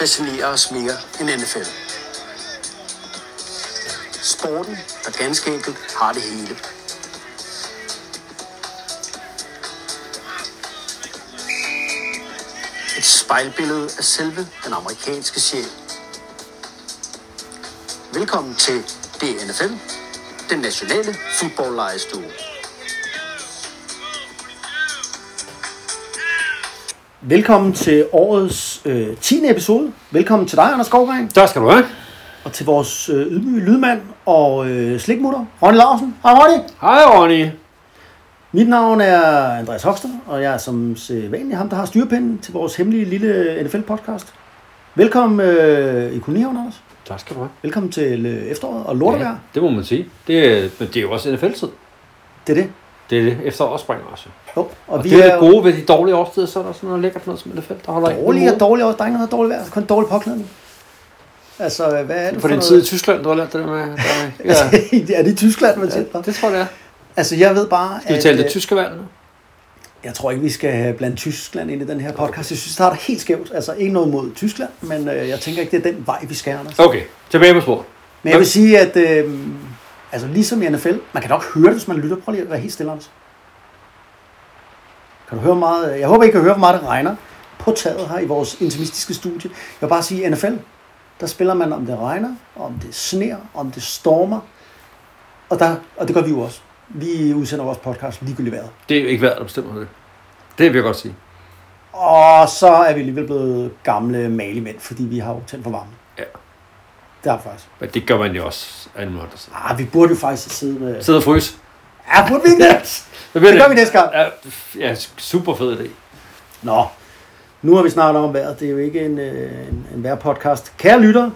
fascinerer os mere end NFL. Sporten, der ganske enkelt har det hele. Et spejlbillede af selve den amerikanske sjæl. Velkommen til DNFL, den nationale fodboldlejestue. Velkommen til årets øh, 10. episode. Velkommen til dig, Anders Skovgren, Tak skal du have. og til vores øh, ydmyge lydmand og øh, slikmutter, Ronny Larsen. Hej Ronny! Hej Ronny. Mit navn er Andreas Hofstad, og jeg er som sædvanlig ham, der har styrpinden til vores hemmelige lille NFL-podcast. Velkommen øh, i kolonihaven, Anders. Tak skal du have. Velkommen til øh, efteråret og lortevejr. Ja, det må man sige. Det er, men det er jo også NFL-tid. Det er det. Det er det. Efter også springer også. Jo, og, Og vi det er det gode ved de dårlige årstider, så er der sådan noget lækkert noget som NFL, der holder dårlige og dårlige år. Der er ikke noget dårligt vejr, kun dårlig påklædning. Altså, hvad er det På for den tid i Tyskland, du har lært det der med. Der, ja, er det i Tyskland, man siger? ja, det tror jeg, det er. Altså, jeg ved bare, Skal vi tale øh, det tyske valg nu? Jeg tror ikke, vi skal blande Tyskland ind i den her podcast. Jeg synes, det starter helt skævt. Altså, ikke noget mod Tyskland, men øh, jeg tænker ikke, det er den vej, vi skal, Anders. Okay, tilbage på sporet. Men jeg vil sige, at øh, altså, ligesom i NFL, man kan nok høre det, hvis man lytter. Prøv lige at være helt stille, Anders. Kan du høre meget? Jeg håber, I kan høre, hvor meget det regner på taget her i vores intimistiske studie. Jeg vil bare sige, at NFL, der spiller man, om det regner, om det sner, om det stormer. Og, der, og det gør vi jo også. Vi udsender vores podcast ligegyldigt vejret. Det er jo ikke vejret, der bestemmer det. Det vil jeg godt sige. Og så er vi alligevel blevet gamle malemænd, fordi vi har jo tændt for varmen. Det har faktisk. Men det gør man jo også alle måder. Ah, vi burde jo faktisk sidde med... Sidde og fryse. Ja, burde vi ikke det? Det, Det gør vi næste gang. Ja, ja, super fed idé. Nå, nu har vi snakket om vejret. Det er jo ikke en, øh, en, en vejrpodcast. Kære lytter,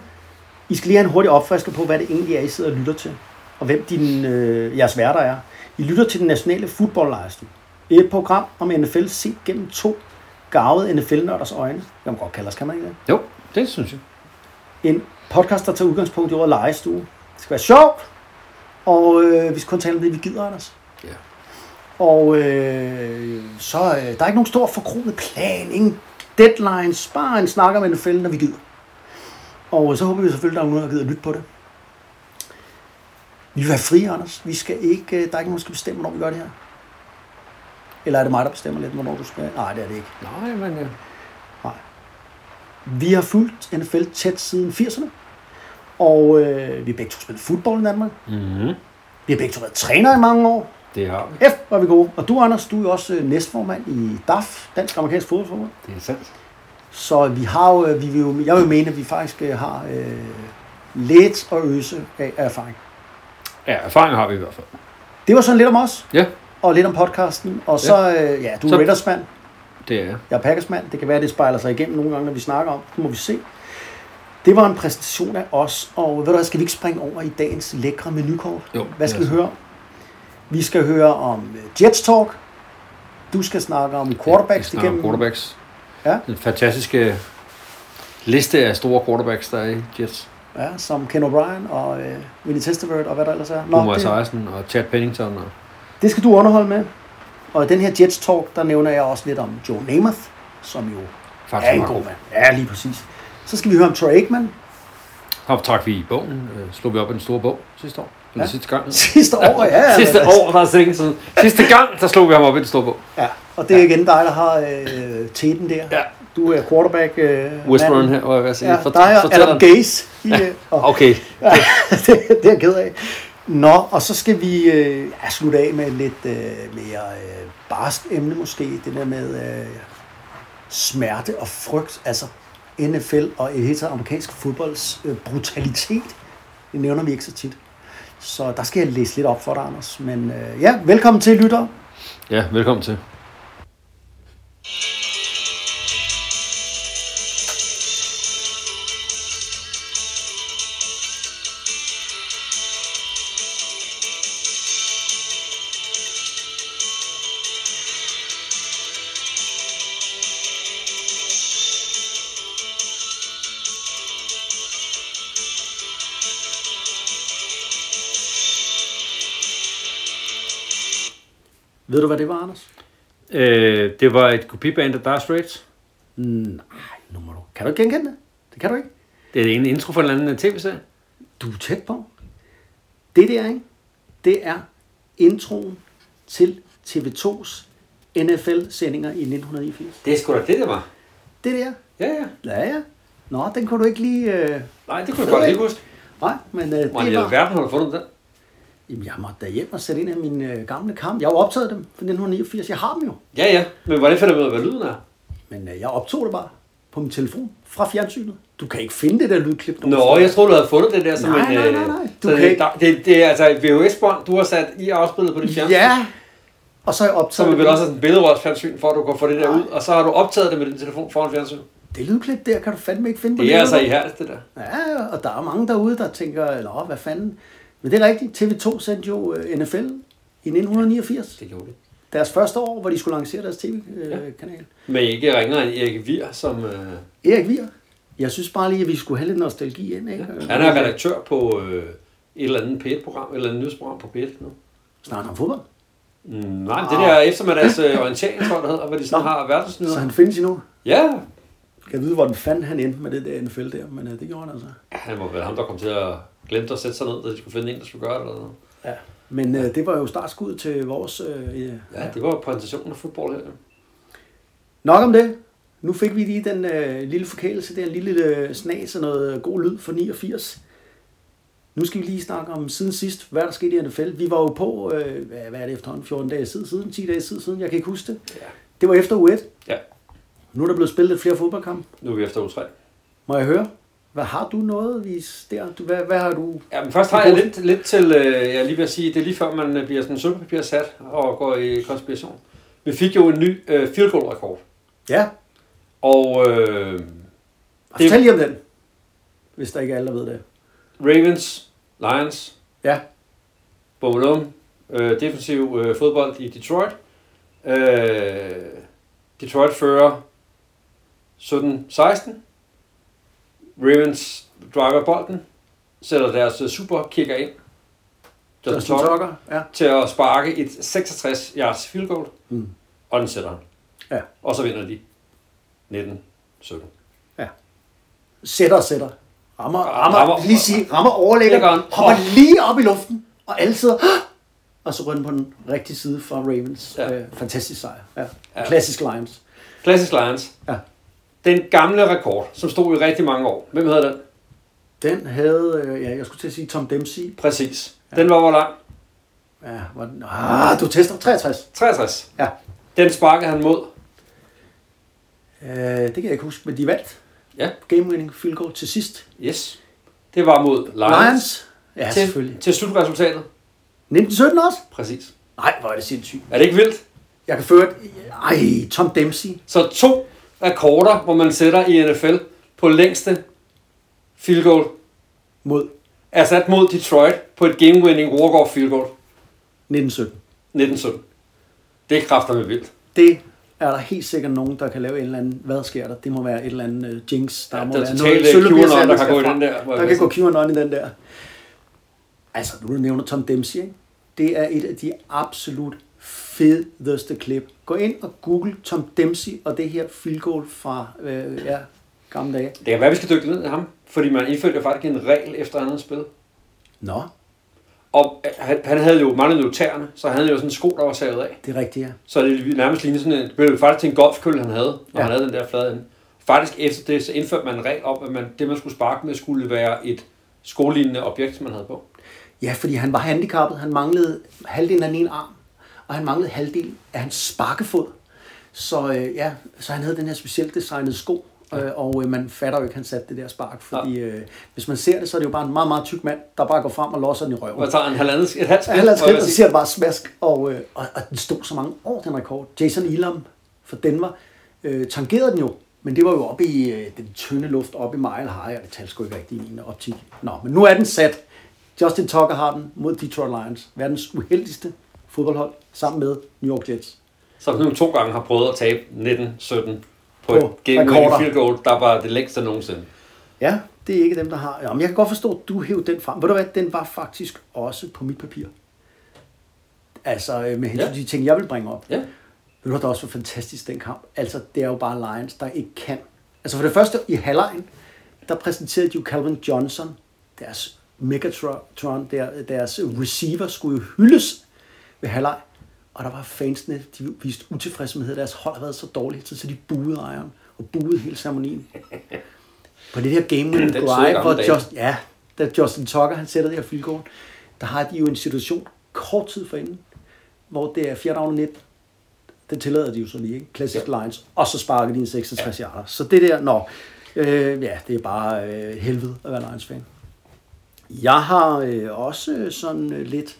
I skal lige have en hurtig opfrisker på, hvad det egentlig er, I sidder og lytter til. Og hvem din, øh, jeres værter er. I lytter til den nationale fodboldlejestue. Et program om NFL set gennem to gavede NFL-nørders øjne. Jeg må godt kalde os, kan man ikke det? Jo, det synes jeg. En podcast, der tager udgangspunkt i ordet lejestue. Det skal være sjovt, og øh, vi skal kun tale om det, vi gider, Anders. Ja. Og øh, så øh, der er ikke nogen stor forkromet plan, ingen deadlines, bare en snak om NFL, når vi gider. Og øh, så håber vi selvfølgelig, at der er nogen, der gider at lytte på det. Vi vil være frie, Anders. Vi skal ikke, øh, der er ikke nogen, der skal bestemme, hvornår vi gør det her. Eller er det mig, der bestemmer lidt, hvornår du skal? Nej, det er det ikke. Nej, men ja. Vi har fulgt NFL tæt siden 80'erne. Og øh, vi har begge to spillet fodbold i Danmark. Mm-hmm. Vi har begge to været træner i mange år. Det har vi. F var vi gode. Og du, Anders, du er også øh, næstformand i DAF, Dansk Amerikansk Fodboldforbund. Det er sandt. Så vi har jo, øh, vi vil jo, jeg vil mene, at vi faktisk øh, har øh, lidt at øse af erfaring. Ja, erfaring har vi i hvert fald. Det var sådan lidt om os, Ja, og lidt om podcasten. Og så, øh, ja, du er Så- Raiders-mand, det er jeg. er Packers-mand. Det kan være, at det spejler sig igennem nogle gange, når vi snakker om. Det må vi se. Det var en præsentation af os, og ved du hvad, skal vi ikke springe over i dagens lækre menukort? Jo, Hvad skal vi høre? Vi skal høre om øh, Jets Talk. Du skal snakke om quarterbacks Ja, snakker om igennem. quarterbacks. Ja. Den fantastiske liste af store quarterbacks, der er i Jets. Ja, som Ken O'Brien og øh, Vinny Testaverde og hvad der ellers er. Boomer det, Esiason og Chad Pennington. Og... det skal du underholde med. Og i den her Jets Talk, der nævner jeg også lidt om Joe Namath, som jo Faktisk er en god mand. Ja, lige præcis. Så skal vi høre om Troy Aikman. Ham trak vi i bogen. Øh, slog vi op i den store bog sidste år. Eller Ja. sidste gang. Sidste år, ja. ja. sidste år, der er så længe siden. Sidste gang, der slog vi ham op i den store bog. Ja, og det er igen dig, der har øh, teten der. Ja. Du er quarterback. Øh, Whisperen her, var jeg at sige. Ja, dig og Adam Gaze. I, øh, og, Okay, Ja, det, det er jeg ked af. Nå, og så skal vi øh, ja, slutte af med et lidt øh, mere øh, barsk emne måske. Det der med øh, smerte og frygt. Altså NFL og hele taget amerikansk fodbolds øh, brutalitet. Det nævner vi ikke så tit. Så der skal jeg læse lidt op for dig, Anders. Men øh, ja, velkommen til, lytter. ja, velkommen til. Ved du, hvad det var, Anders? Øh, det var et kopiband af Dire Straits. Nej, nu må du. Kan du ikke genkende det? Det kan du ikke. Det er en intro for en eller anden tv-serie. Du er tæt på. Det der, ikke? Det er introen til TV2's NFL-sendinger i 1989. Det er sgu da det, det var. Det der. Ja, ja. Ja, ja. Nå, den kunne du ikke lige... Øh... Nej, det kunne jeg godt ikke huske. Nej, men øh, Hvor i det var... alverden har du fundet den? Jamen, jeg måtte da hjem og sætte ind af min øh, gamle kamp. Jeg har jo optaget dem fra 1989. Jeg har dem jo. Ja, ja. Men hvordan finder du ud af, hvad lyden er? Men øh, jeg optog det bare på min telefon fra fjernsynet. Du kan ikke finde det der lydklip. Nå, steder. jeg troede, du havde fundet det der som Nej, en... nej, øh, nej, nej. Du så kan det, ikke- det, det, er altså et VHS-bånd, du har sat i afspillet på dit fjernsyn. Ja, og så har jeg optaget er vel det. også sådan en billedrørsfjernsyn, for at du kan få det der Nej. ud. Og så har du optaget det med din telefon foran fjernsyn. Det lydklip der kan du fandme ikke finde på Det er altså ihærdigt, det der. Ja, og der er mange derude, der tænker, Nå, hvad fanden. Men det er rigtigt. TV2 sendte jo øh, NFL i 1989. Det gjorde det. Deres første år, hvor de skulle lancere deres tv-kanal. Men ikke ringer end Erik Vier, som... Øh, Erik Vier. Jeg synes bare lige, at vi skulle have lidt nostalgi ind. Ikke? han er redaktør på øh, et eller andet P1-program, et eller andet nyhedsprogram på P1 nu. Snakker om fodbold. Mm, nej, det der eftermiddags øh, orientering, tror jeg, det hedder, hvor de sådan Nå. har Så verdensnyheder. han findes endnu. Ja, Jeg kan vide, hvor den fanden han endte med det der NFL der, men øh, det gjorde han altså. Ja, han må være ham, der kom til at glemme at sætte sig ned, da de skulle finde en, der skulle gøre det. Eller noget. Ja. Men øh, det var jo startskud til vores... Øh, ja. Ja, det var præsentationen af fodbold her. Nok om det. Nu fik vi lige den øh, lille forkælelse der, en lille øh, snas og noget god lyd for 89. Nu skal vi lige snakke om siden sidst, hvad der skete i NFL. Vi var jo på, øh, hvad, er det efterhånden, 14 dage siden, siden, 10 dage siden, jeg kan ikke huske det. Ja. Det var efter U1. Ja, Nu er der blevet spillet flere fodboldkampe. nu er vi efter uge 3. Må jeg høre? Hvad har du noget vis der? Du, hvad, hvad har du? Ja, men først har jeg lidt, lidt til, øh, jeg lige vil sige, det er lige før man øh, bliver sådan sølvpapir sat og går i konspiration. Vi fik jo en ny øh, field goal rekord. Ja, Og øh, Det- fortæl lige om den. Hvis der ikke er alle, der ved det. Ravens, Lions, Ja, Bummelum, øh, defensiv øh, fodbold i Detroit. Øh, Detroit fører 17-16. Ravens driver bolden, sætter deres øh, superkicker ind. Justin Tucker. Ja. til at sparke et 66 yards field goal, Mm. og den sætter han. Ja. Og så vinder de 19-17. Sætter, sætter. Rammer, rammer, Rammer- lige sige, rammer overlægger, Læggeren. hopper lige op i luften, og alle sidder, og så den på den rigtige side for Ravens. Ja. Ja. Øh, fantastisk sejr. Ja. Ja. ja. Klassisk Lions. Classic Lions. Ja. Den gamle rekord, som stod i rigtig mange år. Hvem havde den? Den havde, øh, ja, jeg skulle til at sige Tom Dempsey. Præcis. Den var hvor lang? Ja, var den, ah, du tester 63. 63. Ja. Den sparkede han mod. Øh, det kan jeg ikke huske, men de vandt. Ja. Game winning field goal til sidst. Yes. Det var mod Lions. Lions. Ja, til, selvfølgelig. til slutresultatet. 1917 også? Præcis. Nej, hvor er det sindssygt. Er det ikke vildt? Jeg kan føre et... Ej, Tom Dempsey. Så to rekorder, hvor man sætter i NFL på længste field goal, mod er sat mod Detroit på et game-winning walk-off field goal 1917. 1917. Det er kræfter med vildt. Det er der helt sikkert nogen, der kan lave en eller anden... Hvad sker der? Det må være et eller andet uh, jinx. Der Ja, må der er være totalt, øh, QAnon, der kan gå i den der, Der kan gå QAnon i den der. Altså, nu du nævner Tom Dempsey, ikke? Det er et af de absolut fedeste klip. Gå ind og google Tom Dempsey og det her field goal fra øh, ja, gamle dage. Det kan være, vi skal dykke ned i ham, fordi man indførte faktisk en regel efter andet spil. Nå, Og øh, han, han havde jo manglede jo tæerne, så han havde jo sådan en sko, der var savet af. det er rigtigt, ja. Så det nærmest lignede sådan en, det blev faktisk til en golfkølle, han havde, når Ja. han havde den der flade ende. Faktisk efter det, så indførte man en regel om, at man, det, man skulle sparke med, skulle være et skolignende objekt, man havde på. Ja, fordi han var handicappet. Han manglede halvdelen af den ene arm, og han manglede halvdelen af hans sparkefod. Så øh, ja, så han havde den her specielt designede sko, øh, og øh, man fatter jo ikke, at han satte det der spark, fordi øh, hvis man ser det, så er det jo bare en meget, meget tyk mand, der bare går frem og losser den i røven. Og tager en halvandet, et halvt skridt, jeg skridt, og så siger bare smask, og, øh, og, og den stod så mange år, den rekord. Jason Elam fra Denver øh, tangerede den jo, men det var jo oppe i øh, den tynde luft, oppe i Mile High, og det talte sgu ikke rigtigt i min optik. Nå, men nu er den sat. Justin Tucker har den mod Detroit Lions, verdens uheldigste fodboldhold, sammen med New York Jets. Som nu to gange har prøvet at tabe 19-17 på, På et game field goal, der var det længste nogensinde. Ja, det er ikke dem, der har. Ja, men jeg kan godt forstå, at du hævde den frem. Ved du hvad, den var faktisk også på mit papir. Altså øh, med hensyn Ja. til de ting, jeg vil bringe op. Ja. Ved du der også var fantastisk den kamp? Altså, det er jo bare Lions, der ikke kan. Altså for det første i halvlejen, der præsenterede de jo Calvin Johnson, deres Megatron, der, deres receiver, skulle jo hyldes ved halvleg. Og der var fansene, de viste utilfredshed deres hold havde været så dårligt, så de buede ejeren og buede hele ceremonien. På det her game winning drive, hvor. Just, ja, da Justin Tucker han sætter det her goal, der har de jo en situation kort tid forinden, hvor det er 4. down og 19. Det tillader de jo så lige, ikke? Classic Ja. Lines. Og så sparker de en 66 ja. yarder. Så det der, nå, øh, ja, det er bare øh, helvede at være Lions-fan. Jeg har øh, også sådan øh, lidt,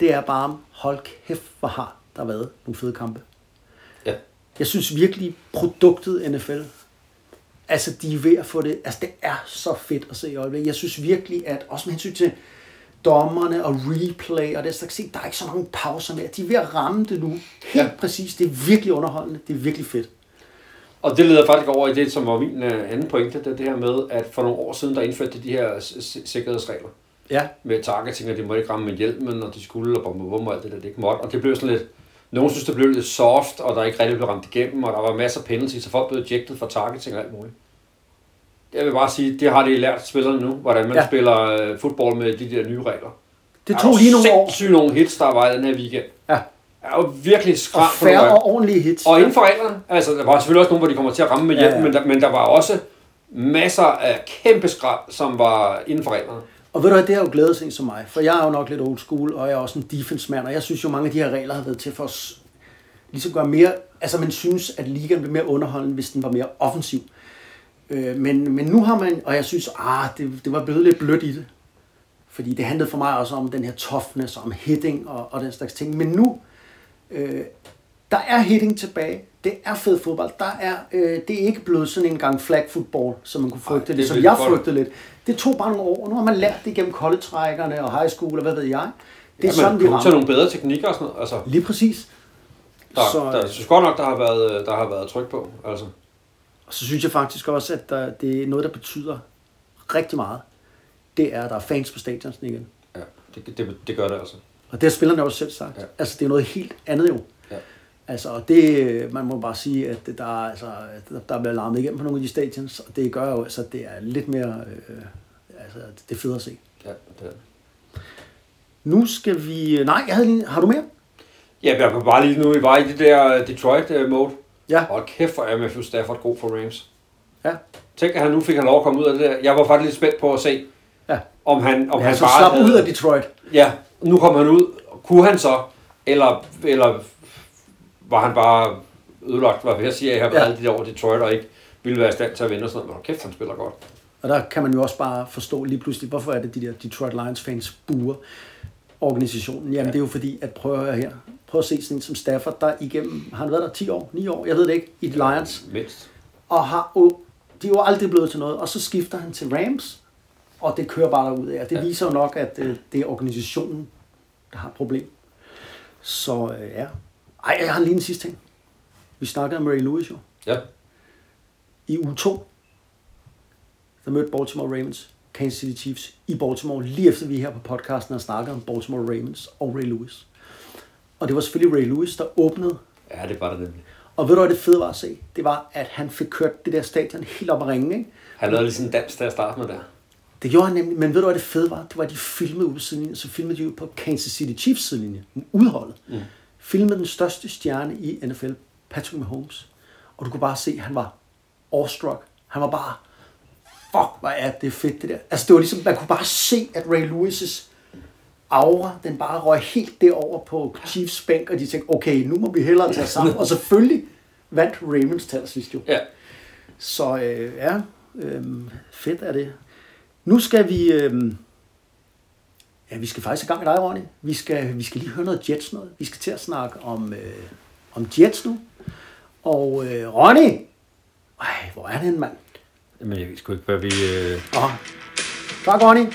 det er bare, hold kæft, hvor har der været nogle fede kampe. Ja. Jeg synes virkelig, produktet NFL, altså de er ved at få det, altså det er så fedt at se i øjeblikket. Jeg synes virkelig, at også med hensyn til dommerne og replay og det slags ting, der er ikke så mange pauser mere. De er ved at ramme det nu. Helt Ja. præcis. Det er virkelig underholdende. Det er virkelig fedt. Og det leder faktisk over i det, som var min øh, anden pointe, det det her med, at for nogle år siden, der indførte de her sikkerhedsregler Ja. med targeting, at de måtte ikke ramme med hjelmen, og de skulle, og bum, bum, og alt det der, det ikke måtte. Og det blev sådan lidt, nogen synes, det blev lidt soft, og der ikke rigtig blev ramt igennem, og der var masser af penalties, så folk blev ejected for targeting og alt muligt. Jeg vil bare sige, det har de lært spillerne nu, hvordan man ja. Ja. spiller øh, fodbold med de der nye regler. Det Der tog lige nogle år. sindssygt nogle hits, der var i den her weekend. Ja. Der er jo virkelig Og på nogle færre og ordentlige hits. og inden for reglerne, altså der var selvfølgelig også nogle, hvor de kommer til at ramme med Ja, hjelmen, ja. men, der, men der var også masser af kæmpe skrald, som var inden for reglerne. Og ved du hvad, det har jo glædet sig som mig, for jeg er jo nok lidt old school, og jeg er også en defense-mand, og jeg synes jo, mange af de her regler har været til for os ligesom gøre mere, altså man synes, at ligaen blev mere underholdende, hvis den var mere offensiv. Øh, men, men nu har man, og jeg synes, ah, det, det var blevet lidt blødt i det. Fordi det handlede for mig også om den her toughness, om hitting og, og den slags ting. Men nu, øh, der er hitting tilbage. Det er fed fodbold. Der er, øh, det er ikke blevet sådan en gang flag football, som man kunne frygte det er det, som jeg godt. frygtede lidt. Det tog bare nogle år, og nu har man lært det gennem college-rækkerne og high school, og hvad ved jeg. Det er Ja, sådan, vi rammer. nogle bedre teknikker og sådan noget. Altså, Lige præcis. der, Så, der, jeg synes godt nok, der har været, der har været tryk på. Altså. Og så synes jeg faktisk også, at der, det er noget, der betyder rigtig meget. Det er, at der er fans på stadionen igen. Ja, det, det, det gør det altså. Og det har spillerne også selv sagt. Ja. Altså, det er noget helt andet jo. Altså, og det, man må bare sige, at der, er, altså, der- bliver larmet igennem på nogle af de stadions, og det gør jo, altså, det er lidt mere, øh, altså, det er fedt at se. Ja, det er. Nu skal vi, nej, jeg havde lige, har du mere? Ja, jeg kan bare lige nu, vi var i det der Detroit-mode. Ja. Og kæft, hvor er Matthew Stafford god for Rams. Ja. Tænk, at han nu fik han lov at komme ud af det der. Jeg var faktisk lidt spændt på at se, Ja. om han, om ja, han så bare slap ud af Detroit. Ja, nu kom han ud. Kunne han så? Eller, eller var han bare ødelagt, hvad jeg siger, jeg har været Ja. alle de der år Detroit, og ikke ville være i stand til at vinde og sådan noget. Men kæft, han spiller godt. Og der kan man jo også bare forstå lige pludselig, hvorfor er det de der Detroit Lions fans buer organisationen. Jamen ja. det er jo fordi, at prøv at høre her. Prøv at se sådan en som Stafford, der igennem, har han været der 10 år, 9 år, jeg ved det ikke, i Lions. Mindst. og har jo, de er jo aldrig blevet til noget, og så skifter han til Rams, og det kører bare derud af. Det Ja. ja. viser jo nok, at øh, det er organisationen, der har et problem. Så øh, ja. Ej, jeg har lige en sidste ting. Vi snakkede om Ray Lewis jo. Ja. I uge 2, der mødte Baltimore Ravens Kansas City Chiefs i Baltimore, lige efter vi her på podcasten har snakket om Baltimore Ravens og Ray Lewis. Og det var selvfølgelig Ray Lewis, der åbnede Ja, det var det nemlig. og ved du, hvad det fede var at se? Det var, at han fik kørt det der stadion helt op at ringe, ikke? Han lavede lige sådan en dans til at starte med der. Det gjorde han nemlig, men ved du hvad det fede var? Det var, at de filmede ud på sidelinjen, så filmede de jo på Kansas City Chiefs sidelinje, udholdet. Mm. Filmede den største stjerne i NFL, Patrick Mahomes. Og du kunne bare se, at han var awestruck. Han var bare, fuck, hvor er det fedt det der. Altså det var ligesom, man kunne bare se, at Ray Lewis' aura, den bare røg helt derover på Chiefs bænk, og de tænkte, okay, nu må vi hellere tage sammen. og selvfølgelig vandt Ravens til sidst jo. Ja. Så øh, ja, øh, fedt er det. Nu skal vi... Øh, ja, vi skal faktisk i gang med dig, Ronny. Vi skal, vi skal lige høre noget Jets noget. Vi skal til at snakke om, øh, om Jets nu. Og øh, Ronny! Ej, hvor er det en mand? Men jeg ved sgu ikke, hvad vi... Øh... Åh, tak, Ronny.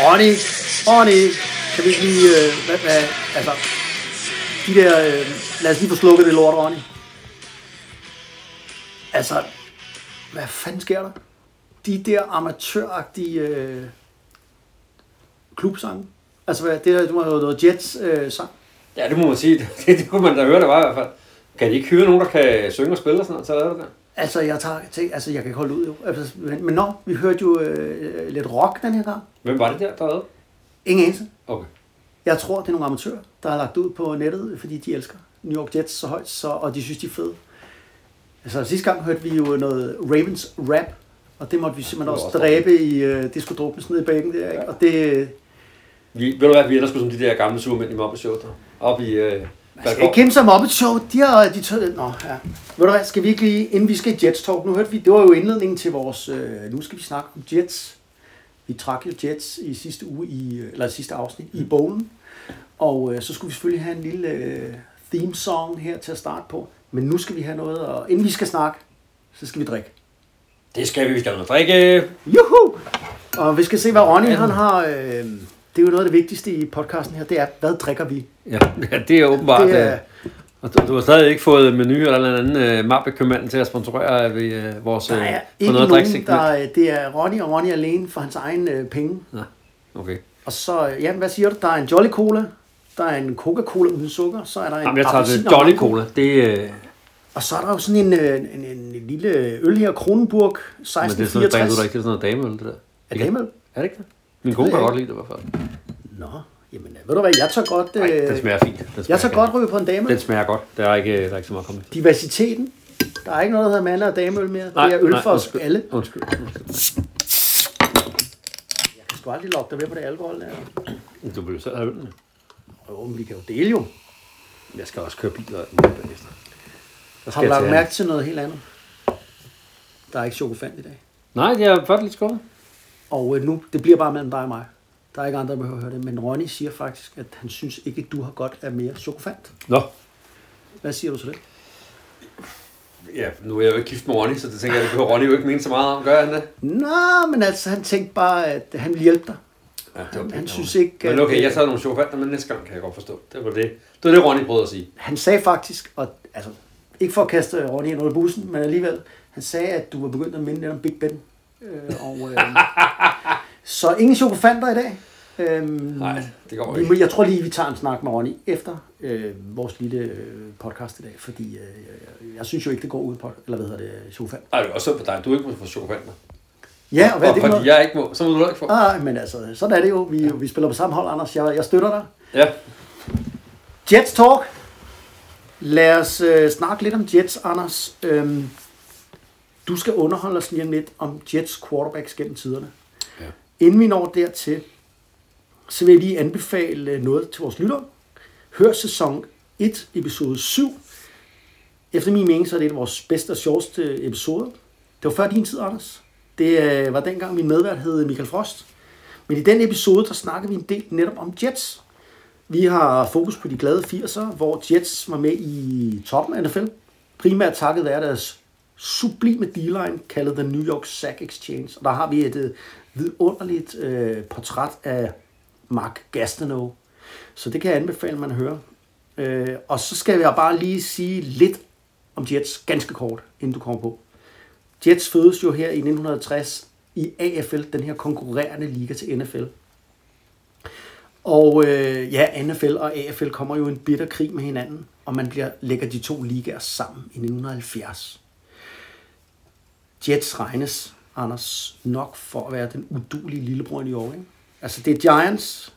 Ronny, Ronny, kan vi ikke lige, øh, hvad, hvad, altså, de der, øh, lad os lige få slukket det lort, Ronny. Altså, hvad fanden sker der? De der amatøragtige øh, klubsange. Altså, hvad, det der, det var jo noget Jets øh, sang. Ja, det må man sige. Det, det kunne man da høre, der var i hvert fald. Kan de ikke hyre nogen, der kan synge og spille og sådan noget, til at lave det der? Altså, jeg tager, tænk, altså, jeg kan ikke holde ud jo. Altså, men, men nå, vi hørte jo øh, lidt rock den her gang. Hvem var det der, der lavede? Ingen eneste. Okay. Jeg tror, det er nogle amatører, der har lagt ud på nettet, fordi de elsker New York Jets så højt, så, og de synes, de er fede. Altså sidste gang hørte vi jo noget Ravens rap, og det måtte vi simpelthen også også dræbe i, øh, det skulle druknes ned i bækken der, ikke? Og det, Vi, ved du hvad, vi ender som de der gamle supermænd i Muppet Show, der. Oppe i øh, man skal ikke kæmpe sig om Muppet Show, de har, de tør, nå, ja. Ved du hvad, skal vi ikke lige, inden vi skal Jets Talk, nu hørte vi, det var jo indledningen til vores, øh, nu skal vi snakke om Jets. Vi trak jo Jets i sidste uge, i, øh, eller sidste afsnit, i bowlen. Og øh, så skulle vi selvfølgelig have en lille øh, theme song her til at starte på. Men nu skal vi have noget, og inden vi skal snakke, så skal vi drikke. Det skal vi, vi skal noget drikke. Juhu! Og vi skal se, hvad Ronny han har. Øh, det er jo noget af det vigtigste i podcasten her, det er, hvad drikker vi? Ja, ja det er åbenbart. Det Det er- er... Og du, du har stadig ikke fået menu eller en anden øh, mappekøbmanden til at sponsorere ved, øh, vores Der øh, er få ikke noget nogen, der, øh, det er Ronny og Ronny alene for hans egen øh, penge. Nå, okay. Og så, øh, ja, hvad siger du? Der er en Jolly Cola, der er en Coca-Cola uden sukker, så er der en Jamen, jeg tager det Jolly. Cola. Det, øh, Og så er der jo sådan en, øh, en, en, en lille øl her, Kronenburg men det er sådan noget, 1664. du ikke til sådan noget dameøl, det der. Er det dameøl? Er det ikke det? Min kone kan jeg godt lide det i hvert fald. Nå, jamen ved du hvad, jeg tager godt, Nej, øh, den smager fint. Den smager jeg tager godt ryge på en dameøl. Den smager godt. Der er ikke, der er ikke så meget kommet. Diversiteten. Der er ikke noget, der hedder mand og dameøl mere. det er øl for os undskyld. alle. Undskyld. undskyld. Jeg kan sgu aldrig lokke dig ved på det alkohol der. Du vil jo selv have ølene. Jo, men vi kan jo dele jo. Jeg skal også køre bil og alt bagefter. Har du jeg lagt mærke til noget helt andet? Der er ikke chokofant i dag. Nej, det er faktisk lidt skuffet. Og øh, nu, det bliver bare mellem dig og mig. Der er ikke andre, der behøver at høre det. Men Ronny siger faktisk, at han synes ikke, du har godt af mere chokofant. Nå, Hvad siger du til det? ja, nu er jeg jo ikke gift med Ronny, så det tænker jeg, det behøver Ronny jo ikke mene så meget om. Gør han det? Nå, men altså, han tænkte bare, at han ville hjælpe dig. Ja, det Han, pænt han af synes ikke, Men okay, jeg øh, tager nogle chokofanter, men næste gang kan jeg godt forstå. Det var det. Det var det, Ronny prøvede at sige. Han sagde faktisk, og altså, ikke for at kaste Ronny ind under bussen, men alligevel, han sagde, at du var begyndt at minde lidt om Big Ben. Øh, og, øh, så ingen chokofanter i dag. Øhm, Nej, det går ikke. jeg tror lige, vi tager en snak med Ronny efter øh, vores lille øh, podcast i dag, fordi øh, jeg, jeg synes jo ikke, det går ud på, eller hvad hedder det, chokofant. Ej, det er også synd for dig. Du er ikke må få chokofanter. Ja, og hvad er det for fordi jeg ikke må, så må du ikke få. Ah, men altså, sådan er det jo. Vi, vi spiller på samme hold, Anders. Jeg, jeg støtter dig. Ja, Jets Talk. Lad os øh, snakke lidt om Jets, Anders. Øhm, du skal underholde os lige om lidt om Jets quarterbacks gennem tiderne. Ja. Inden vi når dertil, så vil jeg lige anbefale øh, noget til vores lyttere. Hør sæson 1, episode 7. Efter min mening, så er det et af vores bedste og sjoveste episoder. Det var før din tid, Anders. Det øh, var dengang min medvært hed Michael Frost. Men i den episode, der snakker vi en del netop om Jets. Vi har fokus på de glade 80'er, hvor Jets var med i toppen af NFL. Primært takket være deres sublime D-line, kaldet The New York Sack Exchange. Og der har vi et øh, vidunderligt øh, portræt af Mark Gastineau. Så det kan jeg anbefale, man hører. Øh, og så skal jeg bare lige sige lidt om Jets, ganske kort, inden du kommer på. Jets fødes jo her i 1960 i AFL, den her konkurrerende liga til NFL. Og øh, ja, NFL og AFL kommer jo i en bitter krig med hinanden, og man bliver, lægger de to ligaer sammen i 1970. Jets regnes, Anders, nok for at være den udulige lillebror i New York. Ikke? Altså det er Giants,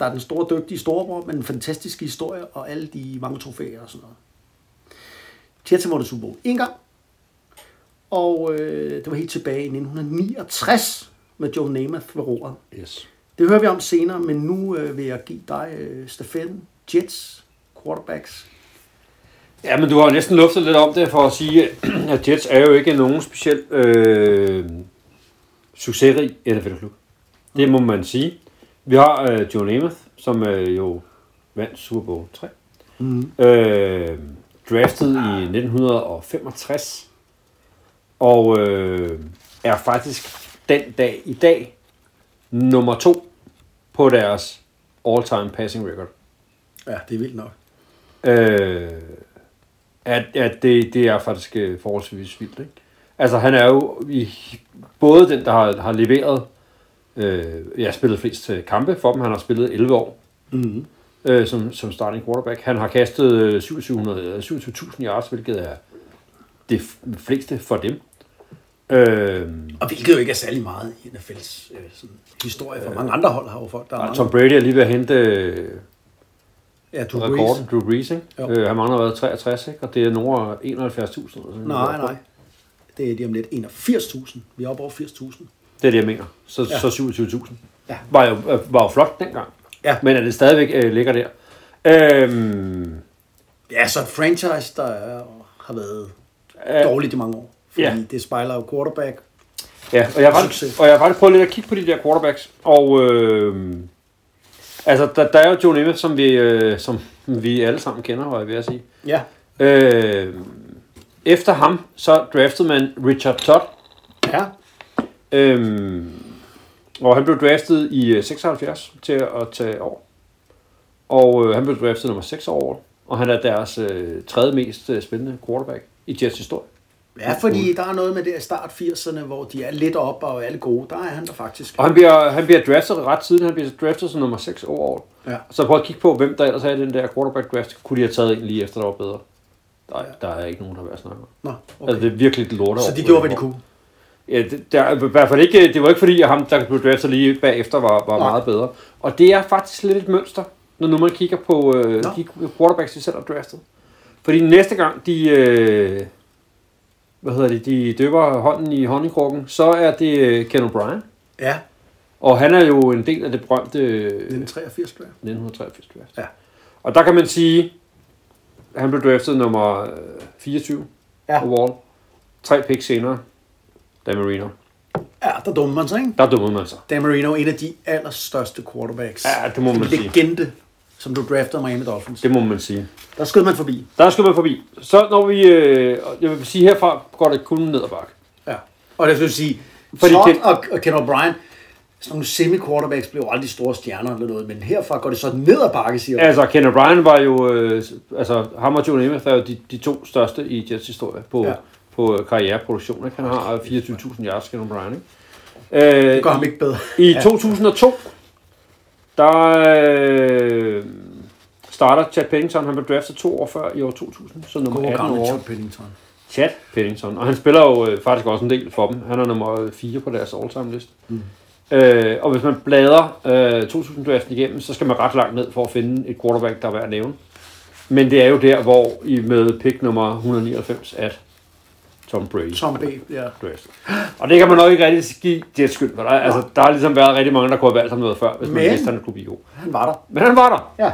der er den store, dygtige storebror, med en fantastisk historie og alle de mange trofæer og sådan noget. Jets har vundet Super Bowl en gang, Og øh, det var helt tilbage i 1969 med Joe Namath ved roret. Yes. Det hører vi om senere, men nu øh, vil jeg give dig øh, stafetten. Jets, quarterbacks. Ja, men du har næsten luftet lidt om det for at sige, at Jets er jo ikke nogen speciel øh, succesrig NFL-klub. Det må man sige. Vi har øh, Joe Namath, som øh, jo vandt Super Bowl 3. Mm. Øh, draftet i 1965. Og øh, er faktisk den dag i dag nummer to på deres all-time passing record. Ja, det er vildt nok. Øh, at, at det, det er faktisk øh, forholdsvis vildt. Ikke? Altså han er jo i, både den, der har, har leveret, øh, jeg har spillet flest øh, kampe for dem, han har spillet 11 år Mm. øh, som, som starting quarterback. Han har kastet øh, 2700 eller 27.000 yards, hvilket er det fleste for dem. Øh, Og hvilket jo ikke er særlig meget i NFL's øh, sådan, historie, for mange andre hold har jo folk, der er og mange. Tom Brady er lige ved at hente øh, ja, Drew rekorden, Brees. Drew Brees, ikke? Jo. Øh, han mangler været 63, ikke? og det er nogle af 71.000. eller sådan Nej, nej. Det er lige om lidt 81.000. Vi er oppe over 80.000. Det er det, jeg mener. Så, Ja. så 27.000. Ja. Var, jo, øh, var jo flot dengang. Ja. Men at det stadigvæk øh, ligger der. Øhm, Ja, så et franchise, der er, har været øh, dårligt i mange år. Fordi Ja. det spejler jo quarterback. Ja, og jeg, har faktisk, og jeg har faktisk prøvet lidt at kigge på de der quarterbacks, og øh, altså, der, der er jo Joe Namath, som vi, øh, som vi alle sammen kender, var jeg ved at sige. Ja. Øh, efter ham, så draftede man Richard Todd, Ja. øh, og han blev draftet i øh, 76 til at tage over. Og øh, han blev draftet nummer 6 over, og han er deres øh, tredje mest øh, spændende quarterback i Jets historie. Ja, fordi der er noget med det at start 80'erne, hvor de er lidt op og alle gode. Der er han der faktisk. Og han bliver, han bliver draftet ret tidligt. Han bliver draftet som nummer 6 over. Ja. Så prøv at kigge på, hvem der ellers er i den der quarterback draft. Kunne de have taget en lige efter, der var bedre? Nej, der er ikke nogen, der har været snakket om. Nå, Okay. Altså, det er virkelig et Så de gjorde, hvad de kunne. Ja, det, der, er i hvert fald ikke, det var ikke fordi, at ham, der blev draftet lige bagefter, var, var meget bedre. Og det er faktisk lidt et mønster, når nu man kigger på øh, Nå. de quarterbacks, de selv har draftet. Fordi næste gang, de, øh, hvad hedder det, de døber hånden i honningkrukken, så er det øh, Ken O'Brien. Ja, Og han er jo en del af det berømte øh, 1983, tror jeg. 1983 draft. Ja. Og der kan man sige, at han blev draftet nummer øh, 24 Ja. overall. Tre picks senere, Dan Marino. Ja, der dummer man sig, ikke? Der dummede man sig. Dan Marino, en af de allerstørste quarterbacks. Ja, det må man sige. legende, som du draftede Miami Dolphins. Det må man sige. Der skød man forbi. Der skal man forbi. Så når vi, øh, jeg vil sige herfra, går det kun ned ad bakke. Ja. Og det vil sige, Fordi Todd Ken- og, og Ken O'Brien, sådan nogle semi-quarterbacks blev aldrig store stjerner eller noget, men herfra går det så ned ad bakke, siger. Altså, Ken O'Brien var jo, øh, altså ham og Joe Namath er jo de, de to største i Jets historie på, Ja. ja. på øh, karriereproduktion. Ikke? Han har 24.000 yards, Ken O'Brien. Ikke? Øh, Det gør ham ikke bedre. I 2002, der øh, starter Chad Pennington, han blev draftet to år før i år 2000, så nummer God 18 gamle år. Chad Pennington. Chad Pennington, og han spiller jo øh, faktisk også en del for dem. Han er nummer 4 på deres all-time list. Mm. Øh, og hvis man bladrer øh, 2000-draften igennem, så skal man ret langt ned for at finde et quarterback, der er værd at nævne. Men det er jo der, hvor I med pick nummer 199, at Tom Brady Tom B. Ja. draftet. Og det kan man nok ikke rigtig give Jets skyld, for der, er- altså, der har ligesom været rigtig mange, der kunne have valgt ham noget før, hvis man Men- vidste, at han kunne blive god. Han var der. Men han var der. Ja.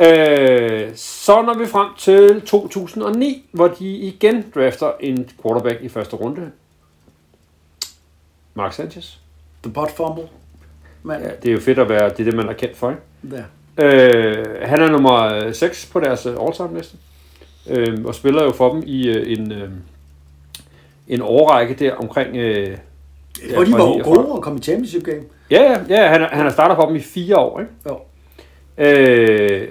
Øh, så når vi frem til 2009, hvor de igen drafter en quarterback i første runde. Mark Sanchez. The butt fumble. Man. Ja, det er jo fedt at være, det er det, man er kendt for, ikke? Ja. Øh, han er nummer 6 på deres øh, all-time liste. Øh, og spiller jo for dem i øh, en, øh, en årrække der omkring... Øh, Hvor de var jo 49. gode og kom i championship game. Ja, ja, ja han, han har startet for dem i fire år, ikke? Jo. Øh,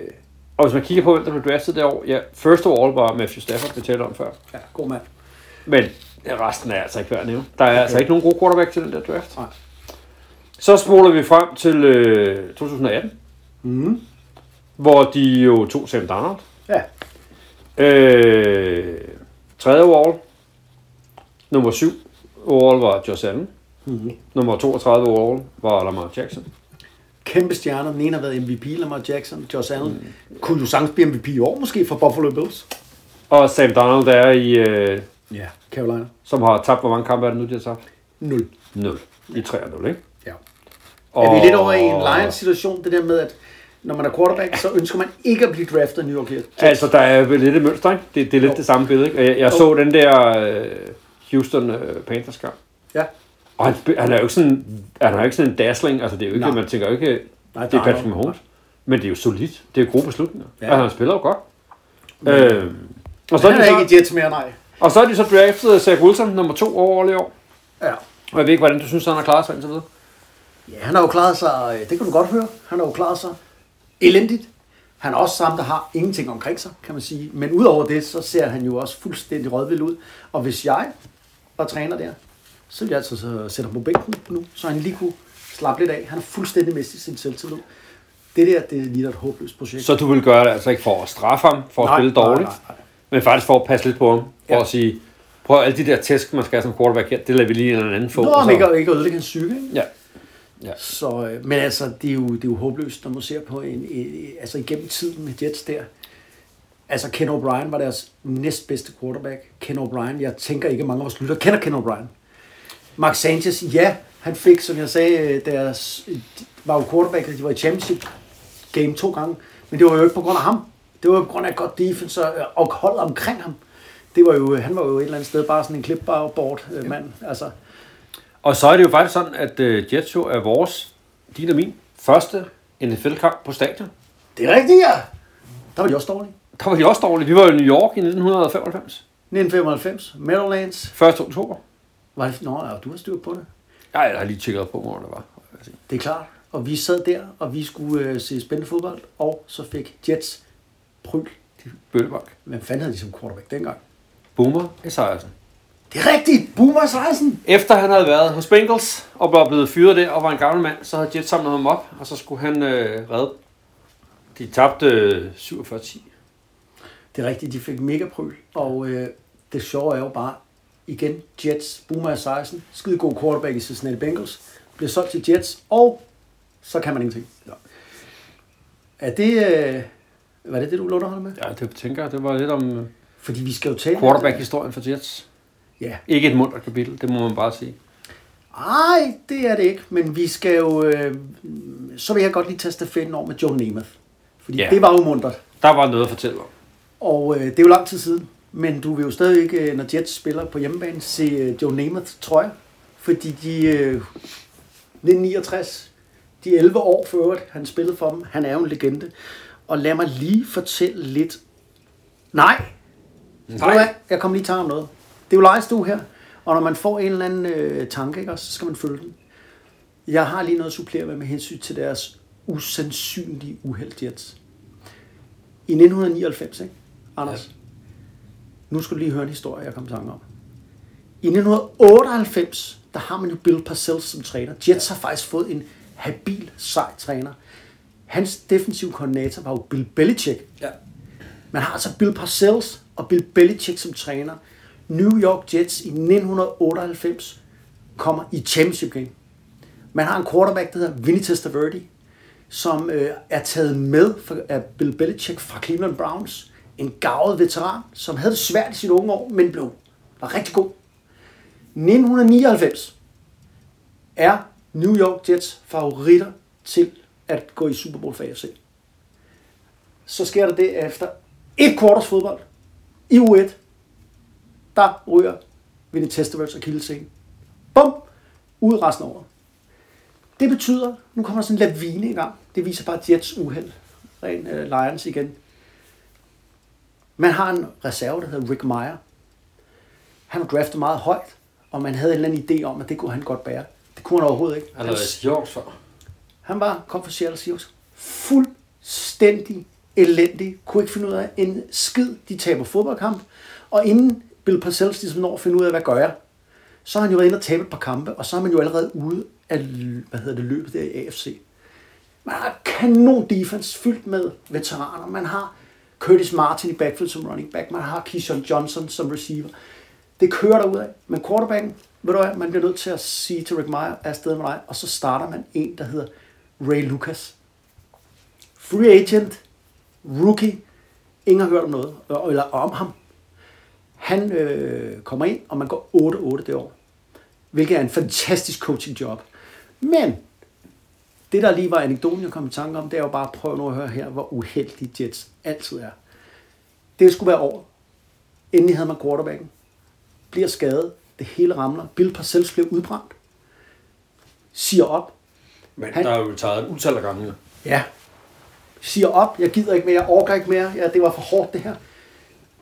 og hvis man kigger på, hvem der blev draftet det år, ja, first of all var Matthew Stafford, vi talte om før. Ja, god mand. Men ja, resten er altså ikke værd at nævne. Der er okay. altså ikke nogen gode quarterback til den der draft. Nej. Så spoler vi frem til øh, 2018, Mm. hvor de jo tog Sam Darnold. Ja. Øh, tredje overall. Nummer 7 overall var Josh Allen. Mm. Nummer 32 overall var Lamar Jackson. Kæmpe stjerner. Den ene har været MVP, Lamar Jackson. Josh Allen. Mm. Kunne jo sagtens blive MVP i år måske for Buffalo Bills. Og Sam Darnold er i øh, Ja, Carolina. som har tabt, hvor mange kampe er det nu, de har tabt? 0. 0. I 3-0, ikke? Ja. Og... Er vi lidt over i en Lions-situation, det der med, at når man er quarterback, så ønsker man ikke at blive draftet af New York Jets? Altså, der er lidt et mønster, ikke? Det, det er lidt Jo. det samme billede, ikke? Jeg, jeg så den der øh, Houston øh, Panthers kamp. Ja. Og han, han er jo ikke sådan, han er jo ikke sådan en dazzling, altså det er jo ikke, Nej. man tænker jo ikke, Nej, det er Patrick. Mahomes. Men det er jo solidt. Det er jo gode beslutninger. Ja. Altså, han spiller jo godt. Øh, og, så Han er er de ikke så, i Jets mere, nej. og så er de så draftet Zach Wilson, nummer to overall i år. Ja. Og jeg ved ikke, hvordan du synes, han har klaret sig indtil videre. Ja, han har jo klaret sig, øh, det kan du godt høre, han har jo klaret sig elendigt. Han er også sammen, der har ingenting omkring sig, kan man sige. Men udover det, så ser han jo også fuldstændig rødvild ud. Og hvis jeg var træner der, så ville jeg altså så sætte ham på bænken nu, så han lige kunne slappe lidt af. Han har fuldstændig mistet sin selvtillid. Det der, det ligner et håbløst projekt. Så du vil gøre det altså ikke for at straffe ham, for at Nej, spille nej, dårligt, nej, nej. men faktisk for at passe lidt på ham. For Ja. at sige, prøv alle de der tæsk, man skal have som quarterback her, det lader vi lige en eller anden få. Nå, og så- ikke, ikke at ødelægge hans psyke, ikke? Ja. Ja. Så, øh, men altså, det er, jo, det er jo håbløst, når man ser på en, en, altså igennem tiden med Jets der. Altså, Ken O'Brien var deres næstbedste quarterback. Ken O'Brien, jeg tænker ikke, at mange af vores lytter kender Ken O'Brien. Mark Sanchez, ja, han fik, som jeg sagde, øh, deres, de var jo quarterback, de var i championship game to gange, men det var jo ikke på grund af ham. Det var jo på grund af godt defense og, og holdet omkring ham. Det var jo, han var jo et eller andet sted bare sådan en clipboard øh, mand. Altså, Og så er det jo faktisk sådan, at Jets jo er vores, din og min, første NFL-kamp på stadion. det er rigtigt, ja. Der var de også dårlige. Der var de også dårlige. Vi var i New York i 1995. 1995, Meadowlands. 1. oktober. Var det, nå, ja, du har styr på det. Ja, jeg har lige tjekket på, hvor det var. Det er klart. Og vi sad der, og vi skulle øh, se spændende fodbold, og så fik Jets pryl. Bøllebank. Hvem fanden havde de som quarterback dengang? Boomer Esiasen. Det er rigtigt! Boomer Esiasen! Efter han havde været hos Bengals og var blevet fyret der og var en gammel mand, så havde Jets samlet ham op, og så skulle han øh, redde. De tabte øh, 47-10. Det er rigtigt, de fik mega pryl. Og øh, det sjove er jo bare, igen, Jets, Boomer Esiasen, skide god quarterback i Cincinnati Bengals, bliver solgt til Jets, og så kan man ingenting. Ja. Er det, øh, var det det, du underholde med? Ja, det tænker jeg, det var lidt om øh, Fordi vi skal jo tale... quarterback-historien for Jets. Ja, Ikke et mundt kapitel, det må man bare sige. Nej, det er det ikke, men vi skal jo... Øh, så vil jeg godt lige tage stafetten over med Joe Namath. Fordi Ja. det var jo. Der var noget at fortælle om. Og øh, det er jo lang tid siden. Men du vil jo stadig ikke, øh, når Jets spiller på hjemmebane, se øh, Joe Namath trøje. Fordi de... Øh, 1969, de 11 år for øvrigt, han spillede for dem. Han er jo en legende. Og lad mig lige fortælle lidt... Nej! Nej. Jeg kommer lige tanke om noget. Det er jo lejestue her. Og når man får en eller anden øh, tanke, ikke, så skal man følge den. Jeg har lige noget at supplere med med hensyn til deres usandsynlige uheld, Jets. I 1999, ikke, Anders? Ja. Nu skal du lige høre en historie, jeg kom tanke om. I 1998, der har man jo Bill Parcells som træner. Jets har faktisk fået en habil, sej træner. Hans defensiv koordinator var jo Bill Belichick. Ja. Man har altså Bill Parcells og Bill Belichick som træner. New York Jets i 1998 kommer i championship game. Man har en quarterback, der hedder Vinny Testaverde, som øh, er taget med for, af Bill Belichick fra Cleveland Browns. En gavet veteran, som havde det svært i sine unge år, men blev var rigtig god. 1999 er New York Jets favoritter til at gå i Super Bowl for AFC. Så sker der det efter et quarters fodbold i U1. Der ryger Vinny Testaverts og Kildesen. Bum! Ud resten af året. Det betyder, nu kommer der sådan en lavine i gang. Det viser bare Jets uheld. Ren uh, Lions igen. Man har en reserve, der hedder Rick Meyer. Han var draftet meget højt, og man havde en eller anden idé om, at det kunne han godt bære. Det kunne han overhovedet ikke. Han Seahawks før. Han var, kom fra Seattle Seahawks, fuldstændig elendig, kunne ikke finde ud af en skid, de taber fodboldkamp, og inden Bill Parcells ligesom når at finde ud af, hvad gør jeg, så har han jo været inde og tabe et par kampe, og så er man jo allerede ude af, hvad hedder det, løbet der i AFC. Man har kanon defense fyldt med veteraner. Man har Curtis Martin i backfield som running back. Man har Keyshawn Johnson som receiver. Det kører der ud af. Men quarterbacken, ved du hvad, man bliver nødt til at sige til Rick Meyer, er afsted med dig, og så starter man en, der hedder Ray Lucas. Free agent, rookie, ingen har hørt om noget, øh, eller om ham. Han øh, kommer ind, og man går 8-8 det år. Hvilket er en fantastisk coaching job. Men det, der lige var anekdoten, jeg kom i tanke om, det er jo bare at prøve nu at høre her, hvor uheldige Jets altid er. Det skulle være over. Endelig havde man quarterbacken. Bliver skadet. Det hele ramler. Bill Parcells bliver udbrændt. Siger op. Men Han- der er jo taget et utal af gange. Ja. Siger op. Jeg gider ikke mere. Jeg orker ikke mere. Ja, det var for hårdt det her.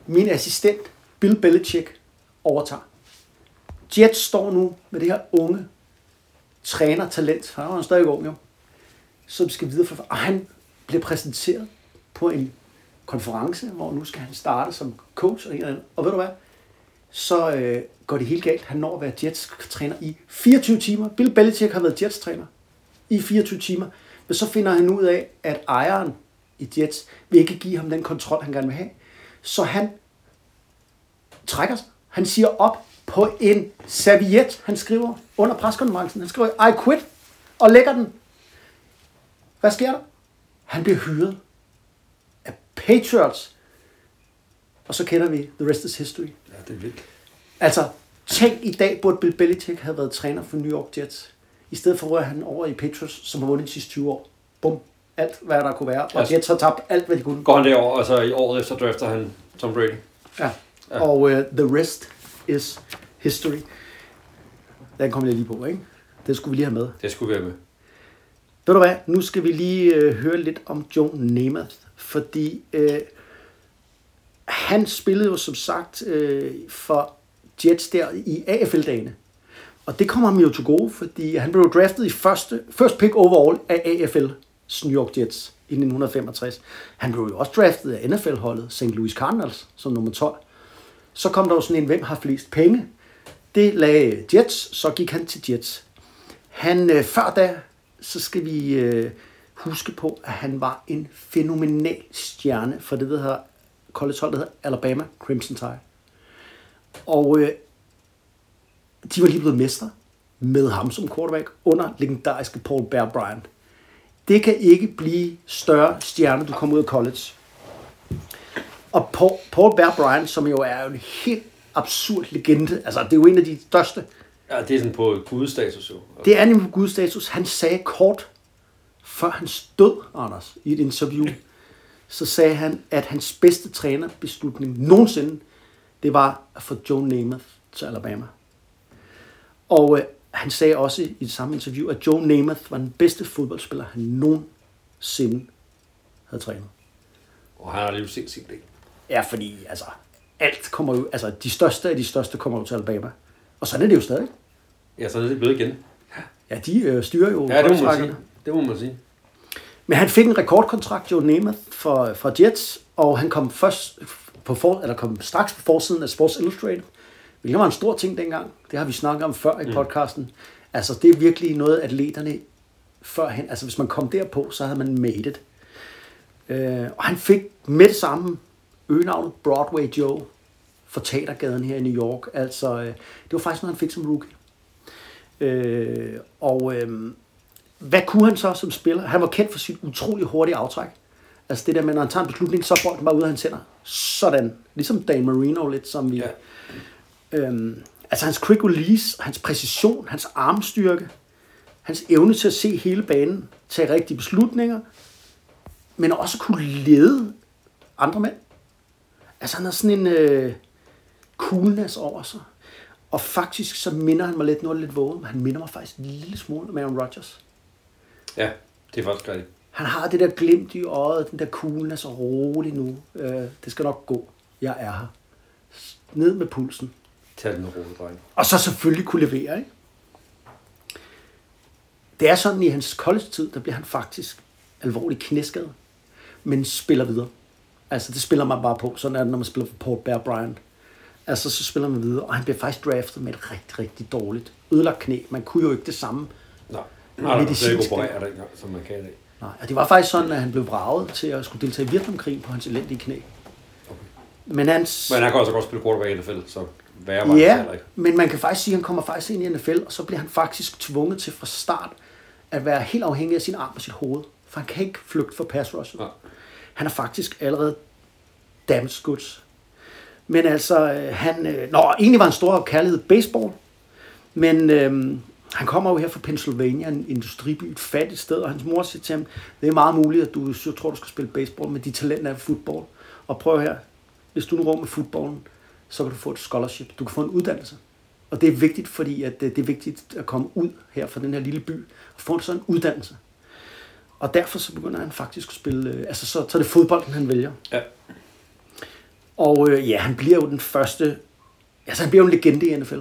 Min assistent, Bill Belichick, overtager. Jets står nu med det her unge træner-talent. Han er jo stadig ung, jo. Som skal videre for... Og han bliver præsenteret på en konference, hvor nu skal han starte som coach og en eller anden. Og ved du hvad? Så øh, går det helt galt. Han når at være Jets-træner i 24 timer. Bill Belichick har været Jets-træner i 24 timer. Men så finder han ud af, at ejeren i Jets vil ikke give ham den kontrol, han gerne vil have. Så han trækker sig. Han siger op på en serviet, han skriver under preskonferencen. Han skriver, I quit, og lægger den. Hvad sker der? Han bliver hyret af Patriots. Og så kender vi The Rest is History. Ja, det er vildt. Altså, tænk i dag burde Bill Belichick have været træner for New York Jets. I stedet for rører han over i Patriots, som har vundet de sidste 20 år. Bum. Alt, hvad der kunne være. Og Altså- Jets har tabt alt, hvad de kunne. Går han derover, og så i året efter drafter han Tom Brady. Ja. Og uh, the rest is history. Den kommer jeg lige på, ikke? Det skulle vi lige have med. Det skulle være med. Ved du hvad? Nu skal vi lige øh, høre lidt om Joe Namath. Fordi øh, han spillede jo som sagt øh, for Jets der i AFL-dagene. Og det kommer ham jo til gode, fordi han blev draftet i første, first pick overall af AFL's New York Jets i 1965. Han blev jo også draftet af NFL-holdet St. Louis Cardinals som nummer 12. Så kom der jo sådan en, hvem har flest penge? Det lagde Jets, så gik han til Jets. Han, øh, før da, så skal vi øh, huske på, at han var en fænomenal stjerne for det, der hedder college-hold, der hedder Alabama Crimson Tide. Og øh, de var lige blevet mester med ham som quarterback under legendariske Paul Bear Bryant. Det kan ikke blive større stjerne, du kommer ud af college. Og Paul, Paul Bear Bryant, som jo er en helt absurd legende, altså det er jo en af de største Ja, det er sådan på gudestatus jo. det er nemlig på Guds status. Han sagde kort før han død, Anders, i et interview, så sagde han, at hans bedste trænerbeslutning nogensinde, det var at få Joe Namath til Alabama. Og øh, han sagde også i det samme interview, at Joe Namath var den bedste fodboldspiller, han nogensinde havde trænet. Og han har lige set sin del. Ja, fordi altså, alt kommer jo, altså de største af de største kommer jo til Alabama. Og sådan er det jo stadig. Ja, så er det blevet igen. Ja, de øh, styrer jo Ja, det må man sige. Det må man sige. Men han fik en rekordkontrakt, Joe Namath, for, for Jets, og han kom først på for, eller kom straks på forsiden af Sports Illustrated, hvilket var en stor ting dengang. Det har vi snakket om før i podcasten. Altså, det er virkelig noget, atleterne førhen, altså hvis man kom derpå, så havde man made it. Øh, og han fik med det samme øgenavnet Broadway Joe for Teatergaden her i New York. Altså, øh, det var faktisk noget, han fik som rookie. Øh, og øh, hvad kunne han så som spiller? Han var kendt for sit utrolig hurtige aftræk. Altså det der med, når han tager en beslutning, så bolden bare ud af hans hænder. Sådan. Ligesom Dan Marino lidt, som vi... Ja. Øhm, altså hans quick release, hans præcision, hans armstyrke, hans evne til at se hele banen, tage rigtige beslutninger, men også kunne lede andre mænd. Altså han har sådan en øh, coolness over sig. Og faktisk så minder han mig lidt, nu er det lidt vågen, men han minder mig faktisk en lille smule om Aaron Rodgers. Ja, det er faktisk rigtigt. Han har det der glimt i øjet, den der coolness og rolig nu. Øh, det skal nok gå. Jeg er her. Ned med pulsen. Tag den roligt, dreng. Og så selvfølgelig kunne levere, ikke? Det er sådan, i hans college-tid, der bliver han faktisk alvorligt knæskadet, men spiller videre. Altså, det spiller man bare på. Sådan er det, når man spiller for Paul Bear Bryant. Altså, så spiller man videre, og han bliver faktisk draftet med et rigtig, rigtig dårligt ødelagt knæ. Man kunne jo ikke det samme. Nej, Nej der slet ikke operere det engang, som man kan i dag. Nej, og det var faktisk sådan, at han blev vraget til at skulle deltage i Vietnamkrigen på hans elendige knæ. Men hans... Men han kan også godt spille quarterback i NFL, så værre var det Ja, heller ikke. men man kan faktisk sige, at han kommer faktisk ind i NFL, og så bliver han faktisk tvunget til fra start at være helt afhængig af sin arm og sit hoved. For han kan ikke flygte for pass rush. Ja. Han er faktisk allerede damaged goods. Men altså, øh, han... Øh, nå, egentlig var en stor kærlighed baseball. Men øh, han kommer jo her fra Pennsylvania, en industriby, et fattigt sted, og hans mor siger til ham, det er meget muligt, at du så tror, du skal spille baseball, men dit talent er fodbold. Og prøv her, hvis du nu går med fodbolden, så kan du få et scholarship. Du kan få en uddannelse. Og det er vigtigt, fordi at øh, det er vigtigt at komme ud her fra den her lille by og få sådan en uddannelse. Og derfor så begynder han faktisk at spille, øh, altså så, så er det fodbolden, han vælger. Ja. Og øh, ja, han bliver jo den første, altså han bliver jo en legende i NFL.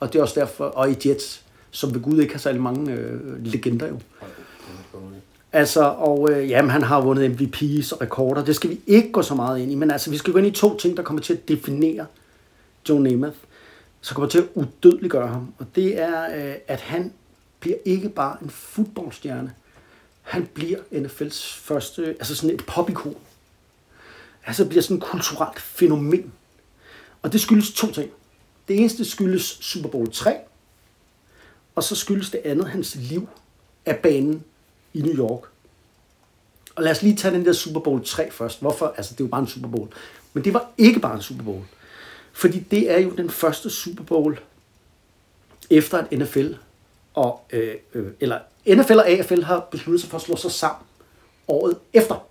Og det er også derfor, og i Jets, som ved Gud ikke har særlig mange øh, legender jo. Altså, og øh, jamen, han har vundet MVP's og rekorder. Det skal vi ikke gå så meget ind i. Men altså, vi skal gå ind i to ting, der kommer til at definere Joe Namath. Så kommer til at udødeliggøre ham. Og det er, øh, at han bliver ikke bare en fodboldstjerne. Han bliver NFL's første, altså sådan et popikon. Altså bliver sådan et kulturelt fænomen. Og det skyldes to ting. Det eneste skyldes Super Bowl 3, og så skyldes det andet hans liv af banen i New York. Og lad os lige tage den der Super Bowl 3 først. Hvorfor? Altså, det er jo bare en Super Bowl. Men det var ikke bare en Super Bowl. Fordi det er jo den første Super Bowl efter at NFL og, øh, øh, eller NFL og AFL har besluttet sig for at slå sig sammen året efter.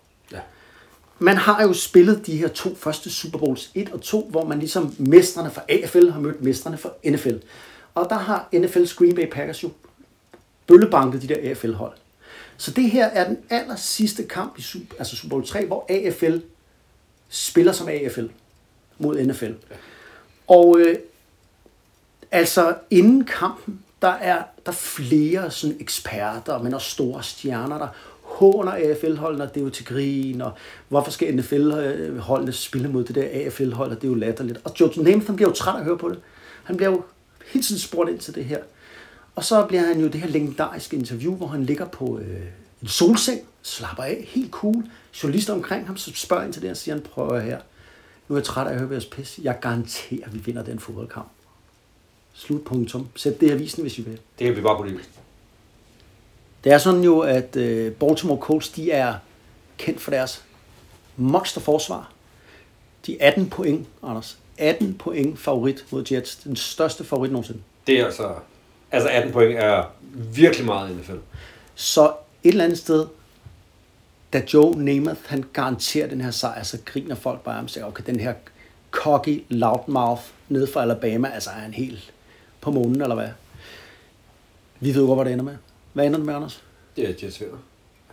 Man har jo spillet de her to første Super Bowls 1 og 2, hvor man ligesom mestrene fra AFL har mødt mestrene fra NFL. Og der har NFL's Green Bay Packers jo bøllebanket de der AFL-hold. Så det her er den aller sidste kamp i Super, altså Super Bowl 3, hvor AFL spiller som AFL mod NFL. Og øh, altså inden kampen, der er der er flere sådan eksperter, men også store stjerner, der håner AFL-holdene, og det er jo til grin, og hvorfor skal NFL-holdene spille mod det der AFL-hold, og det er jo latterligt. Og George Namath, han bliver jo træt af at høre på det. Han bliver jo hele tiden spurgt ind til det her. Og så bliver han jo det her legendariske interview, hvor han ligger på øh, en solseng, slapper af, helt cool. Journalister omkring ham, så spørger ind til det, og siger han, prøver her. Nu er jeg træt af at høre jeres pis. Jeg garanterer, at vi vinder den fodboldkamp. Slutpunktum. Sæt det i avisen, hvis I vil. Det kan vi bare på det. Det er sådan jo, at øh, Baltimore Colts, de er kendt for deres monsterforsvar. De er 18 point, Anders. 18 point favorit mod Jets. Den største favorit nogensinde. Det er altså... Altså 18 point er virkelig meget i NFL. Så et eller andet sted, da Joe Namath, han garanterer den her sejr, så griner folk bare og siger, okay, den her cocky loudmouth nede fra Alabama, altså er han helt på månen, eller hvad? Vi ved jo godt, hvad det ender med. Hvad ender det med, Anders? Det er Jets vinder.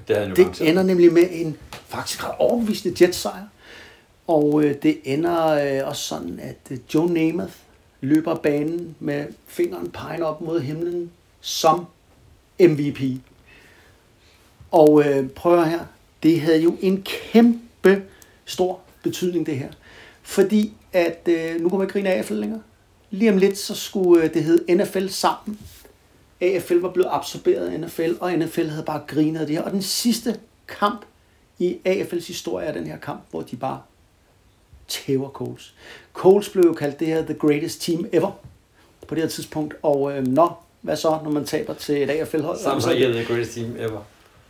Det er Det ender nemlig med en faktisk ret overbevisende Jets-sejr. Og øh, det ender øh, også sådan, at øh, Joe Namath løber banen med fingeren pegende op mod himlen som MVP. Og øh, prøv her, det havde jo en kæmpe stor betydning det her. Fordi at, øh, nu kommer jeg grine af længere. Lige om lidt, så skulle øh, det hedde NFL sammen. AFL var blevet absorberet af NFL, og NFL havde bare grinet af det her. Og den sidste kamp i AFL's historie er den her kamp, hvor de bare tæver Coles. Coles blev jo kaldt det her the greatest team ever på det her tidspunkt. Og øh, nå, hvad så, når man taber til et AFL-hold? Sammen så the greatest team ever.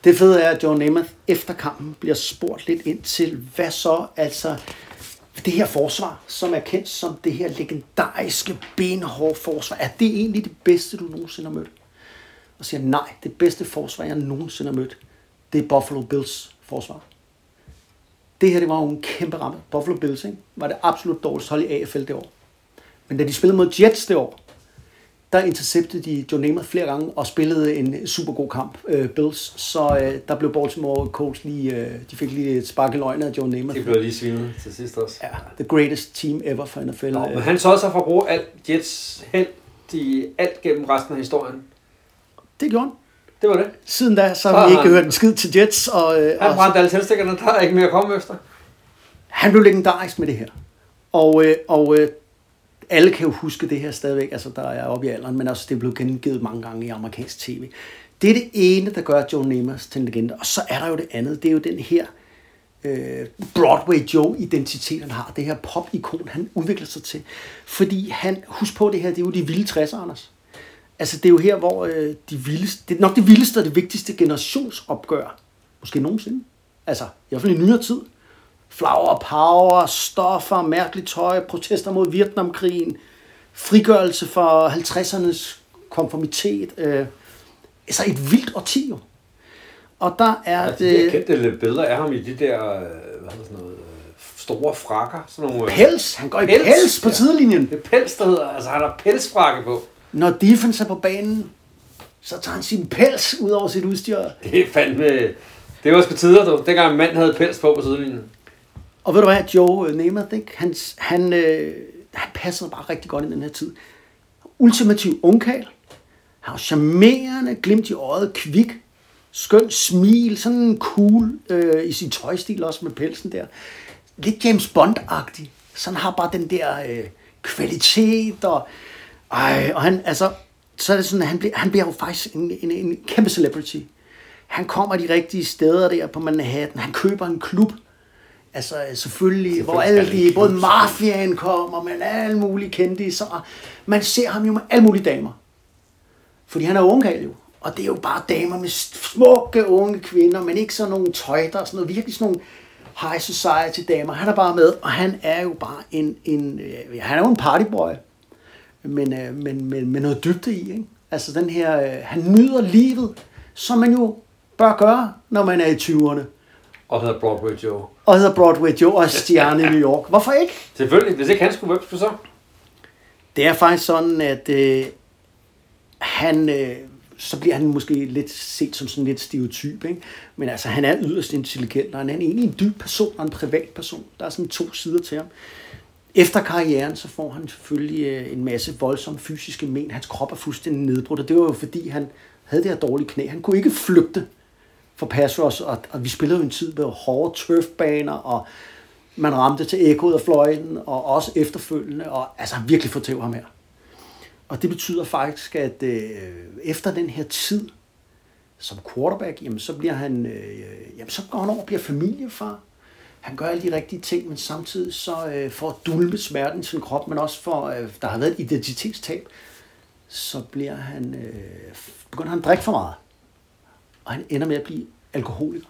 Det fede er, at John Namath efter kampen bliver spurgt lidt ind til, hvad så altså det her forsvar, som er kendt som det her legendariske benhårde forsvar, er det egentlig det bedste, du nogensinde har mødt? Og siger, nej, det bedste forsvar, jeg nogensinde har mødt, det er Buffalo Bills forsvar. Det her, det var jo en kæmpe ramme. Buffalo Bills, ikke? var det absolut dårligste hold i AFL det år. Men da de spillede mod Jets det år, der interceptede de John Namath flere gange og spillede en super god kamp, øh, Bills. Så øh, der blev Baltimore Colts lige, øh, de fik lige et spark i løgnet af John Namath. Det blev lige svinet til sidst også. Ja, the greatest team ever for NFL. Nå, men han så også for at bruge alt Jets held i alt gennem resten af historien. Det gjorde han. Det var det. Siden da, så har vi ikke han- hørt en skid til Jets. Og, øh, Han og brændte alle tændstikkerne, der er ikke mere at komme efter. han blev legendarisk med det her. Og, øh, og øh, alle kan jo huske det her stadigvæk, altså der er oppe i alderen, men også det er blevet gengivet mange gange i amerikansk tv. Det er det ene, der gør Joe Namath til en legende. Og så er der jo det andet, det er jo den her øh, Broadway Joe-identitet, han har. Det her pop-ikon, han udvikler sig til. Fordi han, husk på det her, det er jo de vilde 60'er, Anders. Altså det er jo her, hvor øh, de vildeste, det er nok det vildeste og det vigtigste generationsopgør, måske nogensinde. Altså i hvert fald i nyere tid. Flower power, stoffer, mærkeligt tøj, protester mod Vietnamkrigen, frigørelse for 50'ernes konformitet. Øh, altså et vildt årti jo. Og der er Ja, de det... der kendte lidt billeder af ham i de der, øh, hvad hedder sådan noget, øh, store frakker. Sådan nogle, øh, Pels, han går i pels, Pels, pels på ja. sidelinjen. Det er pels, der hedder, altså han har pelsfrakke på. Når defense er på banen, så tager han sin pels ud over sit udstyr. Det er fandme, det var sgu tider, du. Dengang en mand havde pels på på sidelinjen. Og ved du hvad, Joe øh, Namath, ikke? Han, han, øh, han passede bare rigtig godt i den her tid. Ultimativ ungkald. Han var charmerende, glimt i øjet, kvik, skøn smil, sådan cool øh, i sin tøjstil også med pelsen der. Lidt James Bond-agtig. Så han har bare den der øh, kvalitet, og, ej, og han, altså, så er det sådan, at han bliver, han bliver jo faktisk en, en, en kæmpe celebrity. Han kommer de rigtige steder der på Manhattan. Han køber en klub. Altså selvfølgelig, hvor alle de, både mafiaen kommer, men alle mulige kendte, så man ser ham jo med alle mulige damer. Fordi han er ungkarl jo. Og det er jo bare damer med smukke unge kvinder, men ikke sådan nogle tøjter og sådan noget. Virkelig sådan nogle high society damer. Han er bare med, og han er jo bare en, en øh, han er jo en partyboy. Men, øh, men, men med noget dybde i, ikke? Altså den her, øh, han nyder livet, som man jo bør gøre, når man er i 20'erne. Og hedder Broadway Joe. Og hedder Broadway Joe og er stjerne i New York. Hvorfor ikke? Selvfølgelig, hvis ikke han skulle, hvem skulle så? Det er faktisk sådan, at øh, han, øh, så bliver han måske lidt set som sådan lidt stereotyp, ikke? men altså han er yderst intelligent, og han er egentlig en dyb person og en privat person. Der er sådan to sider til ham. Efter karrieren, så får han selvfølgelig øh, en masse voldsomme fysiske men. Hans krop er fuldstændig nedbrudt, og det var jo fordi, han havde det her dårlige knæ. Han kunne ikke flygte for os, rush, og, og vi spillede jo en tid med hårde turfbaner, og man ramte til ekkoet af fløjten, og også efterfølgende, og altså virkelig fortæv ham her. Og det betyder faktisk, at øh, efter den her tid som quarterback, jamen så bliver han, øh, jamen så går han over og bliver familiefar. Han gør alle de rigtige ting, men samtidig så øh, for at dulme smerten i sin krop, men også for, øh, der har været et identitetstab, så bliver han, øh, begynder han at drikke for meget. Og han ender med at blive alkoholiker.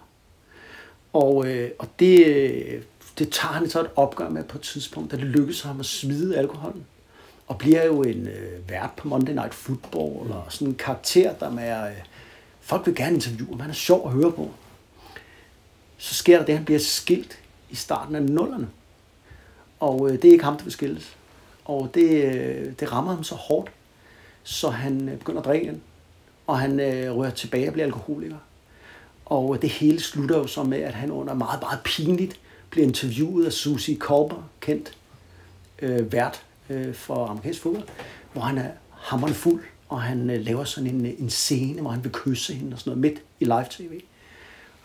Og, øh, og det, øh, det tager han så et opgør med på et tidspunkt, da det lykkes ham at smide alkoholen. Og bliver jo en øh, vært på Monday Night Football, og sådan en karakter, der er... Øh, folk vil gerne interviewe ham, han er sjov at høre på. Så sker der det, at han bliver skilt i starten af nullerne. Og øh, det er ikke ham, der vil skilles. Og det, øh, det rammer ham så hårdt, så han øh, begynder at drikke igen. Og han øh, rører tilbage og bliver alkoholiker. Og det hele slutter jo så med, at han under meget, meget pinligt bliver interviewet af Susie Kolber, kendt øh, vært øh, for amerikansk fodbold, hvor han er hammerende fuld, og han øh, laver sådan en, øh, en scene, hvor han vil kysse hende og sådan noget midt i live-tv.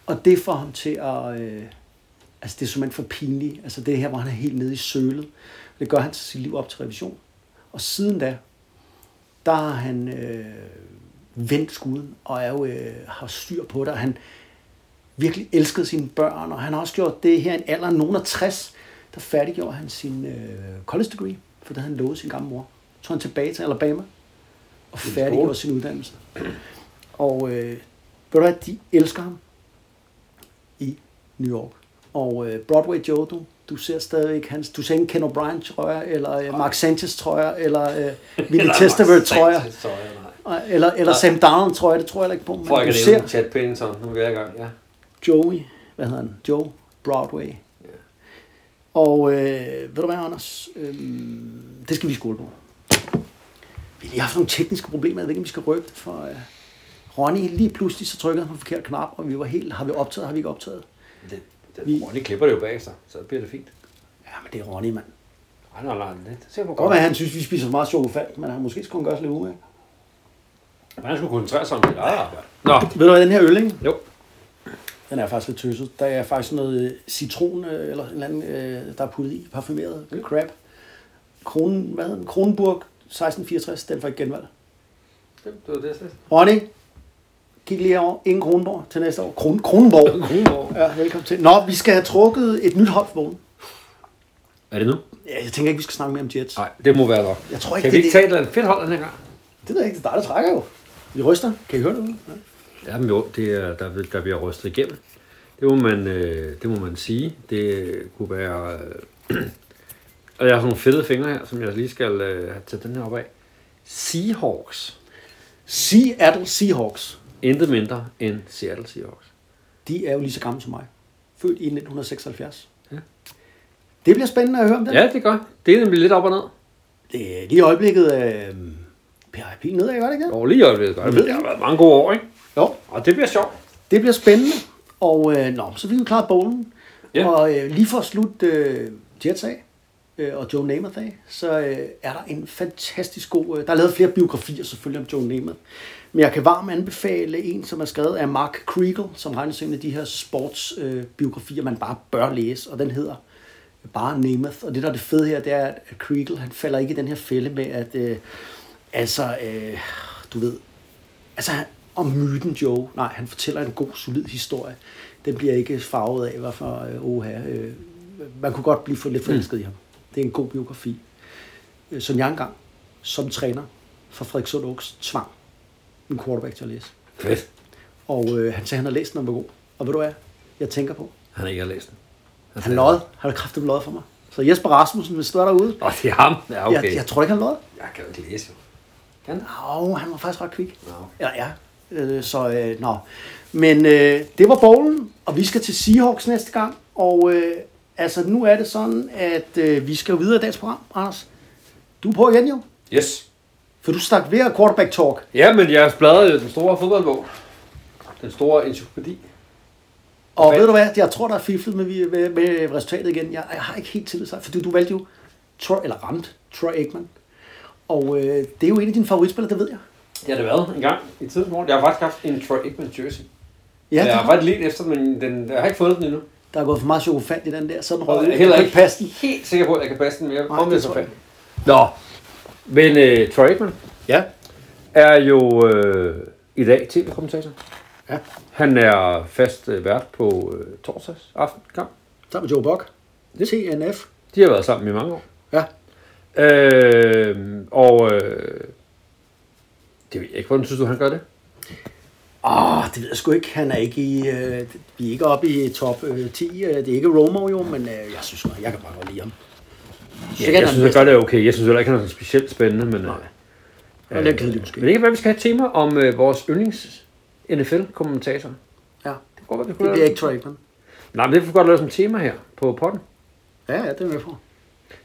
Og det får ham til at... Øh, altså det er simpelthen for pinligt. Altså det her, hvor han er helt nede i sølet. Det gør han til sit liv op til revision. Og siden da, der har han øh, vendt skuden, og er jo, øh, har styr på det. Han virkelig elskede sine børn, og han har også gjort det her i en alder af nogen af 60, der færdiggjorde han sin øh, college degree, for det havde han lovet sin gamle mor. Så tog han tilbage til Alabama og færdiggjorde sin uddannelse. Og øh, ved du hvad, de elsker ham i New York. Og øh, Broadway Joe, du, du ser stadig hans, du ser ikke Ken O'Brien trøjer, eller øh, Mark Sanchez trøjer, eller øh, Vinny Testaverde trøjer. Eller, eller Sam Darnold trøjer, det tror jeg ikke på. Men For ikke at ser Chad Pennington, nu er vi i gang, ja. Joey, hvad hedder han? Joe Broadway. Ja. Og øh, ved du hvad, Anders? Øh, det skal vi skole på. Vi har haft nogle tekniske problemer. Jeg ved ikke, om vi skal rykke det for... Øh, Ronny, lige pludselig så trykkede han på forkert knap, og vi var helt... Har vi optaget, har vi ikke optaget? Det, det, Vi- Ronny klipper det jo bagefter, så bliver det fint. Ja, men det er Ronny, mand. Nej, nej, nej, det ser på Godt godt. være, han synes, vi spiser for meget chokofald, men han måske skulle gøre sig lidt umage. Men han skulle koncentrere sig om sit eget arbejde. Nå, Ved du hvad, den her øl, ikke? jo. Den er faktisk lidt tøset. Der er faktisk noget øh, citron, øh, eller en eller anden, øh, der er puttet i, parfumeret mm. crab. Kronen, hvad hedder den? Kronenburg 1664, den får ikke genvalg. Det var det, jeg sagde. Ronny, kig lige over. Ingen Kronenborg til næste år. Kron, Kronenborg. Kronborg. Ja, velkommen til. Nå, vi skal have trukket et nyt hold for. Er det nu? Ja, jeg tænker ikke, vi skal snakke mere om Jets. Nej, det må være nok. Jeg tror ikke, Kan vi det ikke er tage et eller andet fedt hold den her gang? Det ved jeg ikke, det er dig, der trækker jo. Vi ryster. Kan I høre det? Ja. Ja, men jo, det er, der, der bliver rystet igennem. Det må man, øh, det må man sige. Det kunne være... Øh, og jeg har sådan nogle fede fingre her, som jeg lige skal øh, have taget den her op af. Seahawks. Seattle Seahawks. Intet mindre end Seattle Seahawks. De er jo lige så gamle som mig. Født i 1976. Ja. Det bliver spændende at høre om det. Ja, det gør. Det er nemlig lidt op og ned. Det er lige i øjeblikket... Øh, pil nedad, gør det ikke? Og lige i øjeblikket gør det, det har været mange gode år, ikke? Jo, Og det bliver sjovt. det bliver spændende. Og øh, nå, så vi jo klart bowlen. Ja. Og øh, lige for at slutte øh, Jets af, øh, og Joe Namath af, så øh, er der en fantastisk god... Øh, der er lavet flere biografier selvfølgelig om Joe Namath. Men jeg kan varmt anbefale en, som er skrevet af Mark Kriegel, som regnes som en af de her sportsbiografier, øh, man bare bør læse. Og den hedder bare Namath. Og det, der er det fede her, det er, at Kriegel, han falder ikke i den her fælde med, at... Øh, altså, øh, du ved... Altså, han- om myten Joe. Nej, han fortæller en god, solid historie. Den bliver ikke farvet af, hvorfor øh, oha, øh, man kunne godt blive for lidt forelsket i ham. Det er en god biografi. Øh, Som jeg engang, som træner for Frederikssund Oaks, tvang en quarterback til at læse. Fedt. Og øh, han sagde, at han har læst den, og var god. Og ved du hvad, jeg tænker på? Han har ikke læst den. Han løjet. Han har kraftigt løjet for mig. Så Jesper Rasmussen, hvis du er derude, Åh, det er ham. Ja, okay. jeg, jeg tror ikke, han løjet. jeg kan jo ikke læse, jo. Kan han? Åh, han var faktisk ret kvik. Nå. Ja, ja. Øh, så, øh, nå. Men øh, det var bowlen, og vi skal til Seahawks næste gang. Og øh, altså, nu er det sådan, at øh, vi skal videre i dagens program, Anders. Du er på igen jo, Yes. for du stak ved at quarterback talk. Ja, men jeg bladrede den store fodboldbog. Den store encyklopædi. Og Hvad? ved du hvad, jeg tror, der er fiflet med, med, med resultatet igen. Jeg, jeg har ikke helt tillid til dig, fordi du valgte jo, Troy, eller ramt, Troy Aikman. Og øh, det er jo en af dine favoritspillere, det ved jeg. Det har det været en gang i tidens morgen. Jeg har faktisk haft en Troy Aikman jersey. Ja, det jeg har ret lidt efter, men den, jeg har ikke fået den endnu. der er gået for meget chokofant i den der. Sådan røg jeg er heller ikke passe den. helt sikker på, at jeg kan passe den mere. Nej, Om det fandt. Nå, men uh, Troy Aikman Ja. er jo uh, i dag tv-kommentator. Ja. Han er fast uh, vært på uh, torsdags aften kamp. Sammen med Joe Buck. TNF. De har været sammen i mange år. Ja. Øh, og øh, det ved jeg ikke. Hvordan synes du, han gør det? Åh, det ved jeg sgu ikke. Han er ikke i... Øh, vi er ikke oppe i top øh, 10. Øh, det er ikke Romo jo, men øh, jeg synes jeg kan bare godt lide ham. Ja, jeg han synes, han gør det okay. Jeg synes heller ikke, han er sådan specielt spændende, men... Nej. Øh, Og lidt kedelig måske. Men det kan være, vi skal have et tema om øh, vores yndlings NFL-kommentator. Ja, Det være, vi det bliver lave ikke Troy Aikman. Nej, men det får godt lave som tema her på podden. Ja, ja, det er jeg med på.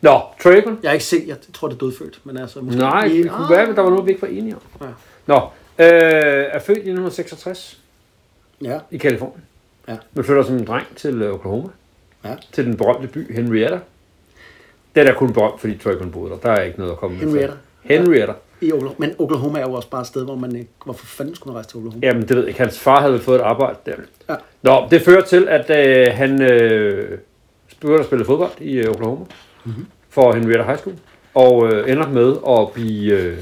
Nå, Aikman. Jeg er ikke sikker. Jeg tror, det er dødfødt, men altså... Måske Nej, det kunne Ah. være, at der var noget, vi ikke var enige om. Ja. Nå, øh, er født i 1966 Ja, i Kalifornien. Ja. Men flytter som en dreng til øh, Oklahoma. Ja. Til den berømte by Henrietta. Den er kun berømt, fordi Aikman boede der. Der er ikke noget at komme med. for. Henrietta. Henrietta. i Oklahoma. Men Oklahoma er jo også bare et sted, hvor man ikke... Hvorfor fanden skulle man rejse til Oklahoma? Jamen, det ved jeg ikke. Hans far havde fået et arbejde der. Ja. Nå, det fører til, at øh, han øh, begynder at spille fodbold i øh, Oklahoma mm-hmm. for Henrietta High School. Og øh, ender med at blive, øh,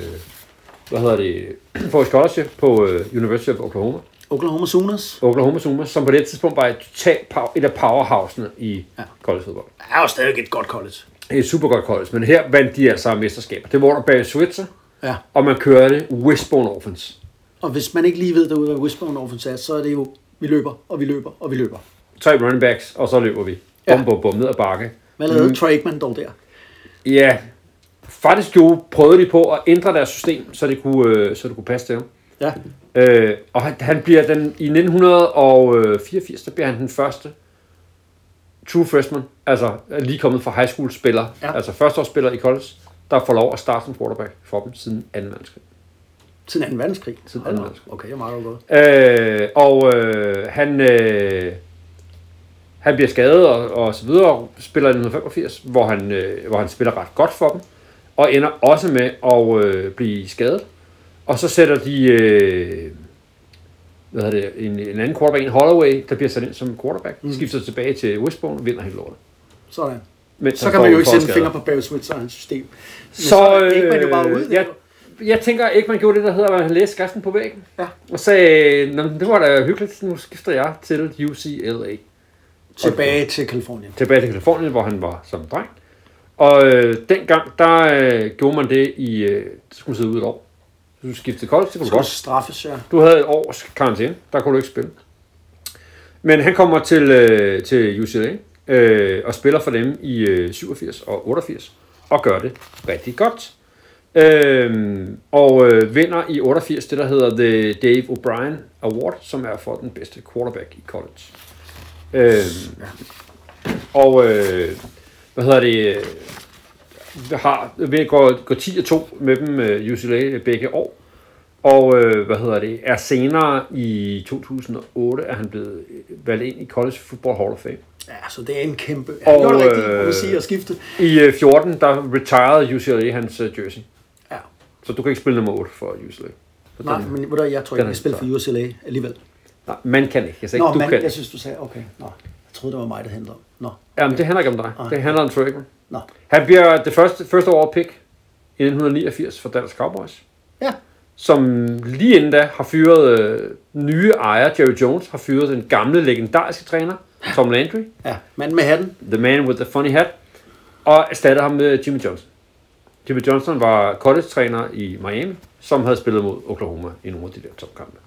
hvad hedder det, få et scholarship på øh, University of Oklahoma. Oklahoma Sooners Oklahoma Sooners, som på det tidspunkt var et, totalt pow- et af powerhousene i Ja. ja. collegefodbold. er jo stadig et godt college. Et super godt college, men her vandt de altså mesterskaber. Det var under Barry Switzer, Ja. og man kørte Wishbone Offense. Og hvis man ikke lige ved derude, hvad Wishbone Offense er, så er det jo, vi løber, og vi løber, og vi løber. Tre running backs, og så løber vi. Ja. Bum, bum, bum, ned ad bakke. Hvad lavede mm. Troy Aikman dog der? Ja, faktisk jo prøvede de på at ændre deres system, så det kunne, øh, så det kunne passe til ham. Ja. Øh, og han, han bliver den, i 1984, der bliver han den første true freshman, altså lige kommet fra high school spiller, Ja. altså førsteårsspiller i college, der får lov at starte som quarterback for dem siden 2. verdenskrig. Siden 2. verdenskrig. Siden Hold da anden op. verdenskrig. Okay, jeg er meget godt. Øh, og øh, han, øh, han bliver skadet og, og så videre, og spiller i 1985, hvor han, øh, hvor han spiller ret godt for dem, og ender også med at øh, blive skadet. Og så sætter de øh, hvad hedder det, en, en anden quarterback, en Holloway, der bliver sat ind som quarterback, mm. skifter tilbage til Wishbone vinder hele lortet. Sådan. Mens Så kan man jo ikke sætte en finger på Barry Switzer og hans system. Men Så, er Aikman jo bare øh, jeg, jeg tænker ikke, man gjorde det, der hedder, at han læste skriften på væggen. Ja. Og sagde, "Nå, men det var da hyggeligt, nu skifter jeg til UCLA. Tilbage til Kalifornien. Tilbage til Kalifornien, hvor han var som dreng. Og øh, dengang, der øh, gjorde man det i, øh, det skulle sidde ud et år. Du skiftede college, det kunne du godt. straffes, ja. Du havde et års karantæne, der kunne du ikke spille. Men han kommer til, øh, til UCLA øh, og spiller for dem i øh, 87 og 88 og gør det rigtig godt. Øh, og øh, vinder i 88 det, der hedder The Dave O'Brien Award, som er for den bedste quarterback i college. Øh, og øh, hvad hedder det? øh, Har, vi går, går 10 og 2 med dem øh, UCLA begge år. Og øh, hvad hedder det? Er senere i 2008 er han blevet øh, valgt ind i College Football Hall of Fame. Ja, så det er en kæmpe... Og, det var rigtigt, må øh, sige, at skifte. I øh, 14 der retired UCLA hans øh, jersey. Ja. Så du kan ikke spille nummer 8 for UCLA. Så Nej, den- men jeg tror ikke, jeg spiller for UCLA alligevel. Nej, man kan ikke. Jeg sagde Nå, du man, kan. jeg synes, du sagde, okay. Nå, jeg troede, det var mig, der handlede om. Nå, Jamen, det handler ikke om dig. Nej. Det handler om Troy Aikman. nå. Han bliver det første, første år pick i 1989 for Dallas Cowboys. Ja, Som lige inden da har fyret øh, nye ejer, Jerry Jones, har fyret den gamle legendariske træner, Tom Landry, ja. Manden med hatten. The Man with the Funny Hat, og erstattede ham med Jimmy Johnson. Jimmy Johnson var college-træner i Miami, som havde spillet mod Oklahoma i nogle af de der topkampe.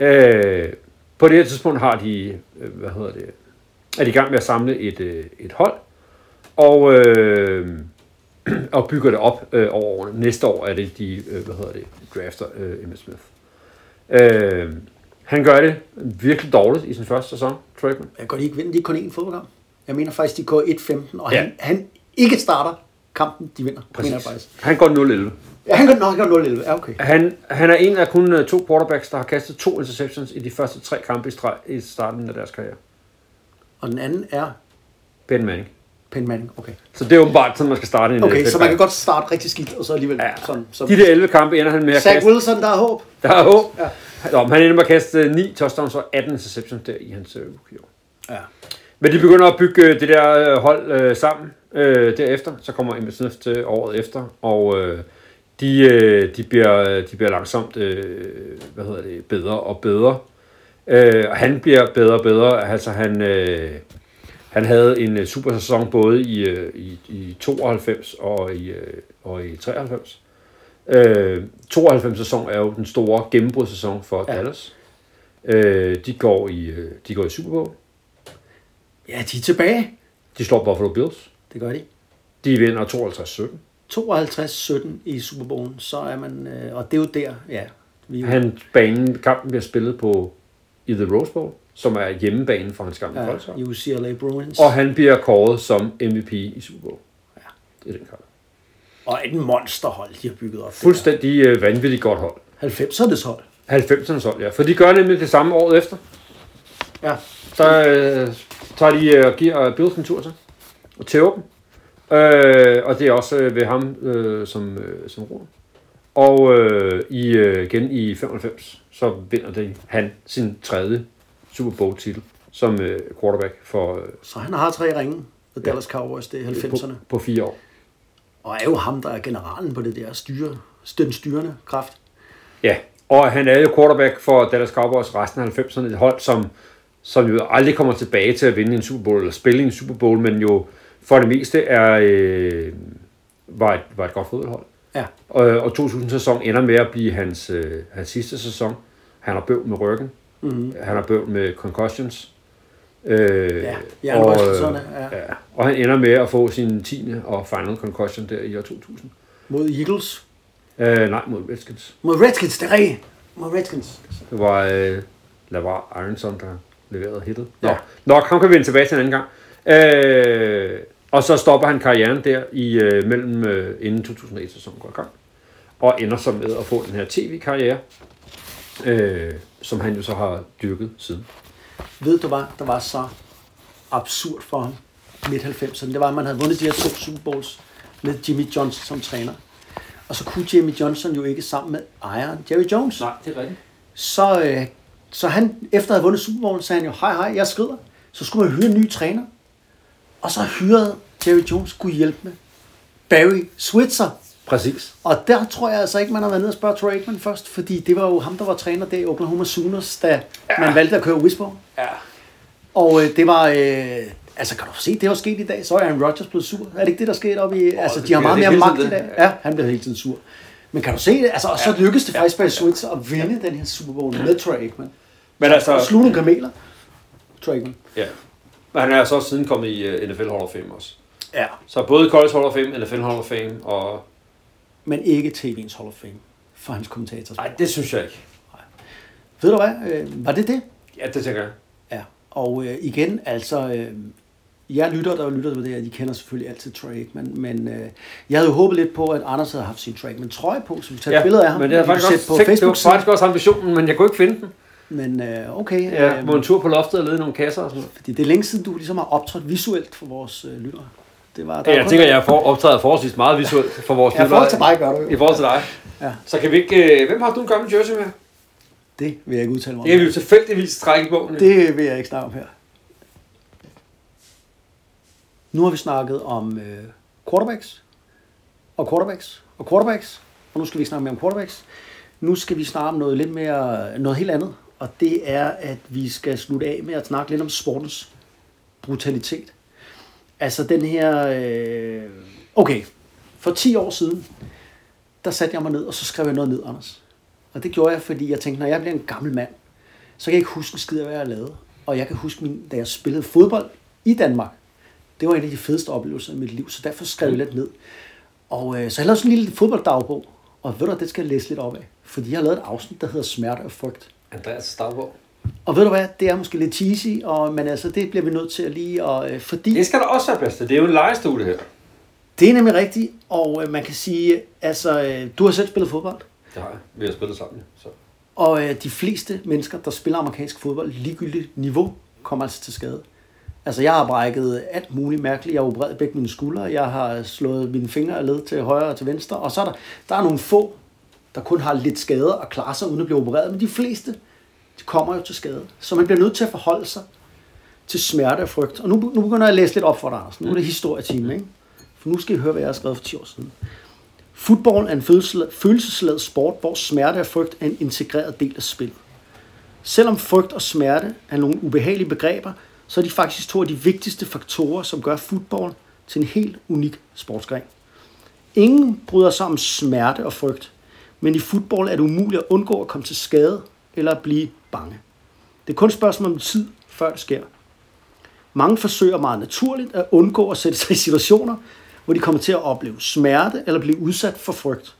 Øh, på det her tidspunkt har de, øh, hvad hedder det, er de i gang med at samle et, øh, et hold, og, øh, og bygger det op øh, over årene. Næste år er det, de, øh, hvad hedder det, drafter øh, Emmitt Smith. Øh, han gør det virkelig dårligt i sin første sæson, Trackman. Jeg går de ikke vinde, de er kun én fodboldkamp. Jeg mener faktisk, de går 1-15, og Ja. han, han ikke starter kampen, de vinder. Mener jeg faktisk. Han går 0-11. Ja, han nå, han går 0-11. Ja, okay. Han, han er en af kun øh, to quarterbacks, der har kastet to interceptions i de første tre kampe i, streg, i starten af deres karriere. Og den anden er Ben Manning. Penn Manning. Okay, Så det er åbenbart sådan, man skal starte en okay NFL så man kan godt starte rigtig skidt, og så alligevel Ja. sådan. Så, De der 11 kampe ender han med at Zach kaste. Wilson, der er håb. Der er håb. Ja. Nå, men han ender med at kaste øh, 9 touchdowns og 18 interceptions der i hans øh, rookie-år. Ja. Men de begynder at bygge øh, det der øh, hold øh, sammen øh, derefter. Så kommer Emmitt Smith til året efter, og øh, de, øh, de, bliver, de bliver langsomt øh, hvad hedder det, bedre og bedre. Øh, og han bliver bedre og bedre. Altså han, øh, han havde en øh, super sæson både i, øh, i, i 92 og i, øh, og i 93. Øh, 92 sæson er jo den store gennembrudssæson for Ja. Dallas. Øh, de, går i, øh, de går i Super Bowl. ja, de er tilbage. De slår Buffalo Bills. Det gør de. De vinder 52-17. 52-17 i Super Bowl, så er man, øh, og det er jo der, ja. Vi, Han, banen, kampen bliver spillet på i The Rose Bowl, som er hjemmebanen for hans gamle ja, i UCLA Bruins. Og han bliver kåret som MVP i Super Bowl. Ja. Det er den kamp. og et monsterhold, de har bygget op. Fuldstændig øh, vanvittigt godt hold. 90'ernes hold. 90'ernes hold, ja. For de gør nemlig det samme året efter. Ja. Så øh, tager de øh, og giver øh, Bills en tur til. Og tæver dem. Øh, og det er også øh, ved ham øh, som, øh, som ruder. Og øh, i, øh, igen i 95, så vinder det han sin tredje Super Bowl titel som øh, quarterback for, øh, Så han har tre ringe for Dallas Cowboys, det er 90'erne. på, på fire år. Og er jo ham, der er generalen på det der styre, den styrende kraft. Ja, og han er jo quarterback for Dallas Cowboys resten af 90'erne, et hold, som, som jo aldrig kommer tilbage til at vinde en Super Bowl, eller spille en Super Bowl, men jo for det meste er, øh, var, et, var et godt fodboldhold. Ja. Og, og 2000-sæson ender med at blive hans, øh, hans sidste sæson. Han har bøvl med ryggen. Mm-hmm. Han har bøvl med concussions. Øh, Ja, og, ja. ja. og han ender med at få sin 10. og final concussion der i år 2000. Mod Eagles. Øh, nej, mod Redskins. Mod Redskins, det er rigtigt. Mod Redskins. Det var øh, Lavar Ironson, der leverede hittet. Nå, Ja. Nok, ham kan vi vende tilbage til en anden gang. Øh, og så stopper han karrieren der i øh, mellem øh, inden 2001-sæsonen går i gang. Og ender så med at få den her tv-karriere, øh, som han jo så har dyrket siden. Ved du hvad, der var så absurd for ham midt 90'erne? Det var, at man havde vundet de her to Super Bowls med Jimmy Johnson som træner. Og så kunne Jimmy Johnson jo ikke sammen med ejeren Jerry Jones. Nej, det er rigtigt. Så, øh, så han, efter at have vundet Super Bowl, sagde han jo, hej hej, jeg skrider. Så skulle man hyre en ny træner. Og så hyrede Jerry Jones skulle hjælpe med Barry Switzer. Præcis. Og der tror jeg altså ikke, man har været nede og spørge Troy Aikman først, fordi det var jo ham, der var træner der i Oklahoma Sooners, da ja. man valgte at køre Whisper. Ja. Og øh, det var, øh, altså kan du se, det var sket i dag, så er Aaron Rodgers blevet sur. Er det ikke det, der skete op i, altså det de har meget mere magt i dag. Ja, han bliver hele tiden sur. Men kan du se det, altså og så lykkedes det faktisk Barry Switzer at vinde den her Super Bowl med Troy Aikman. Men altså, Og sluge nogle kameler. Trakeman. Ja. Men han er så også siden kommet i øh, NFL Hall of Fame også. Ja. Så både College Hall of Fame, NFL Hall of Fame, og... Men ikke TV'ens Hall of Fame for hans kommentator. Nej, det synes jeg ikke. Ved du hvad? Øh, var det det? Ja, det tænker jeg. Ja. Og øh, igen, altså... Øh, jeg lytter, der lytter til det her, de kender selvfølgelig altid Trakeman, men, men øh, jeg havde jo håbet lidt på, at Anders havde haft sin Trakeman trøje på, så vi tager ja, et billede af ham. men det er faktisk også, på tænkt, det var Facebook faktisk også ambitionen, men jeg kunne ikke finde den. Men øh, okay, Ja, øh, på en tur på loftet og lede nogle kasser og sådan noget. fordi det er længe siden, du ligesom har optrådt visuelt for vores øh, lyttere. Det var, Ja, jeg tænker, jeg får optræder forholdsvis meget visuelt for vores Ja, i forhold til mig gør du. I forhold til dig. Ja. Så kan vi ikke... Øh, hvem har du en gammel jersey med? Det vil jeg ikke udtale mig om. Det kan vi jo tilfældigvis trække i bogen. Det vil jeg ikke snakke om her. Nu har vi snakket om øh, quarterbacks, og quarterbacks, og quarterbacks, og nu skal vi snakke mere om quarterbacks. Nu skal vi snakke om noget lidt mere, noget helt andet, og det er, at vi skal slutte af med at snakke lidt om sportens brutalitet. Altså den her, øh, okay, for 10 år siden, der satte jeg mig ned, og så skrev jeg noget ned, Anders. Og det gjorde jeg, fordi jeg tænkte, når jeg bliver en gammel mand, så kan jeg ikke huske en skid af, hvad jeg lavede. Og jeg kan huske, min, da jeg spillede fodbold i Danmark, det var en af de fedeste oplevelser i mit liv, så derfor skrev jeg lidt ned. Og øh, så jeg lavede sådan en lille fodbolddagbog, og ved du, det skal jeg læse lidt op af. Fordi jeg har lavet et afsnit, der hedder Smerte og frygt. Andreas Stavborg. Og ved du hvad, det er måske lidt cheesy, og, men altså, det bliver vi nødt til at lige, og, øh, fordi... Det skal der også være plads til. Det er jo en legestue, det her. Det er nemlig rigtigt, og øh, man kan sige, altså, øh, du har selv spillet fodbold, Det har jeg. Vi har spillet sammen. Så. og øh, de fleste mennesker, der spiller amerikansk fodbold, ligegyldigt niveau, kommer altså til skade. Altså, jeg har brækket alt muligt mærkeligt. Jeg har opereret begge mine skuldre. Jeg har slået mine fingre og led til højre og til venstre. Og så er der, der er nogle få, der kun har lidt skader og klarer sig uden at blive opereret. Men de fleste, de kommer jo til skade. Så man bliver nødt til at forholde sig til smerte og frygt. Og nu, nu begynder jeg at læse lidt op for dig, Anders. Nu er det historietime, ikke? For nu skal I høre, hvad jeg har skrevet for 10 år siden. Fodbold er en følelsesladet- følelsesladet sport, hvor smerte og frygt er en integreret del af spillet. Selvom frygt og smerte er nogle ubehagelige begreber, så er de faktisk to af de vigtigste faktorer, som gør fodbold til en helt unik sportsgren. Ingen bryder sig om smerte og frygt, men i fodbold er det umuligt at undgå at komme til skade eller at blive bange. Det er kun et spørgsmål om tid, før det sker. Mange forsøger meget naturligt at undgå at sætte sig i situationer, hvor de kommer til at opleve smerte eller blive udsat for frygt.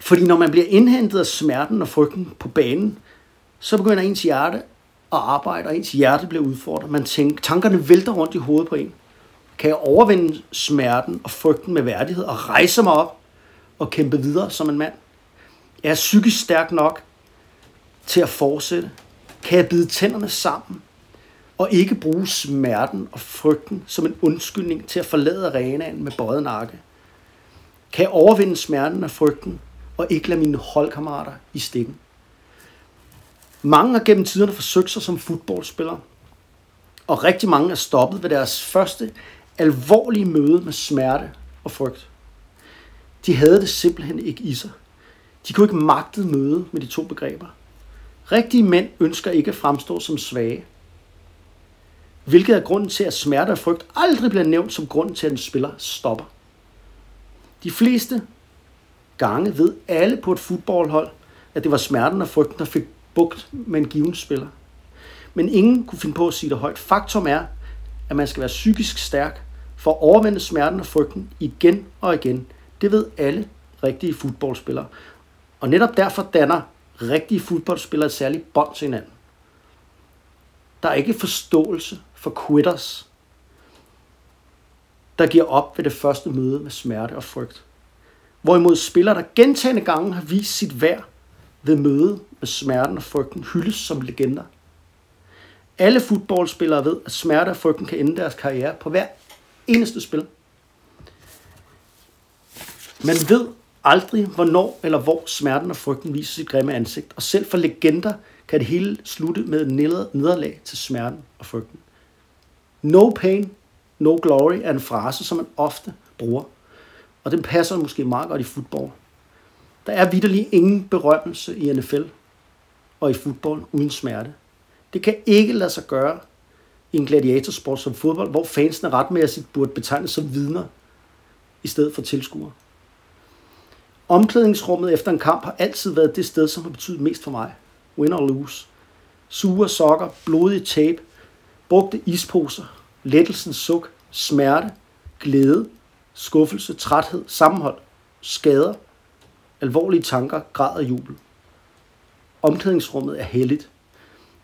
Fordi når man bliver indhentet af smerten og frygten på banen, så begynder ens hjerte at arbejde, og ens hjerte bliver udfordret. Man tænker, tankerne vælter rundt i hovedet på en. Kan jeg overvinde smerten og frygten med værdighed og rejse mig op og kæmpe videre som en mand? Er jeg psykisk stærk nok til at fortsætte? Kan jeg bide tænderne sammen og ikke bruge smerten og frygten som en undskyldning til at forlade arenaen med bøjet nakke? Kan jeg overvinde smerten og frygten og ikke lade mine holdkammerater i stikken? Mange har gennem tiderne forsøgt sig som fodboldspillere, og rigtig mange er stoppet ved deres første alvorlige møde med smerte og frygt. De havde det simpelthen ikke i sig. De kunne ikke magte møde med de to begreber. Rigtige mænd ønsker ikke at fremstå som svage. Hvilket er grunden til, at smerte og frygt aldrig bliver nævnt som grund til, at en spiller stopper. De fleste gange ved alle på et fodboldhold, at det var smerten og frygten, der fik bugt med en given spiller. Men ingen kunne finde på at sige det højt. Faktum er, at man skal være psykisk stærk for at overvinde smerten og frygten igen og igen. Det ved alle rigtige fodboldspillere. Og netop derfor danner rigtige fodboldspillere et særligt bånd til hinanden. Der er ikke forståelse for quitters, der giver op ved det første møde med smerte og frygt. Hvorimod spillere, der gentagende gange har vist sit værd ved møde med smerten og frygten, hyldes som legender. Alle fodboldspillere ved, at smerte og frygten kan ende deres karriere på hver eneste spil. Man ved aldrig, hvornår eller hvor smerten og frygten viser sit grimme ansigt, og selv for legender kan det hele slutte med et nederlag til smerten og frygten. No pain, no glory er en frase, som man ofte bruger, og den passer måske meget godt i fodbold. Der er vidderlig ingen berømmelse i NFL og i fodbold uden smerte. Det kan ikke lade sig gøre i en gladiatorsport som fodbold, hvor fansene retmæssigt burde betegnes som vidner i stedet for tilskuere. Omklædningsrummet efter en kamp har altid været det sted, som har betydet mest for mig. Win or lose. sure sokker, blodige tape, brugte isposer, lettelsens suk, smerte, glæde, skuffelse, træthed, sammenhold, skader, alvorlige tanker, græd og jubel. Omklædningsrummet er helligt.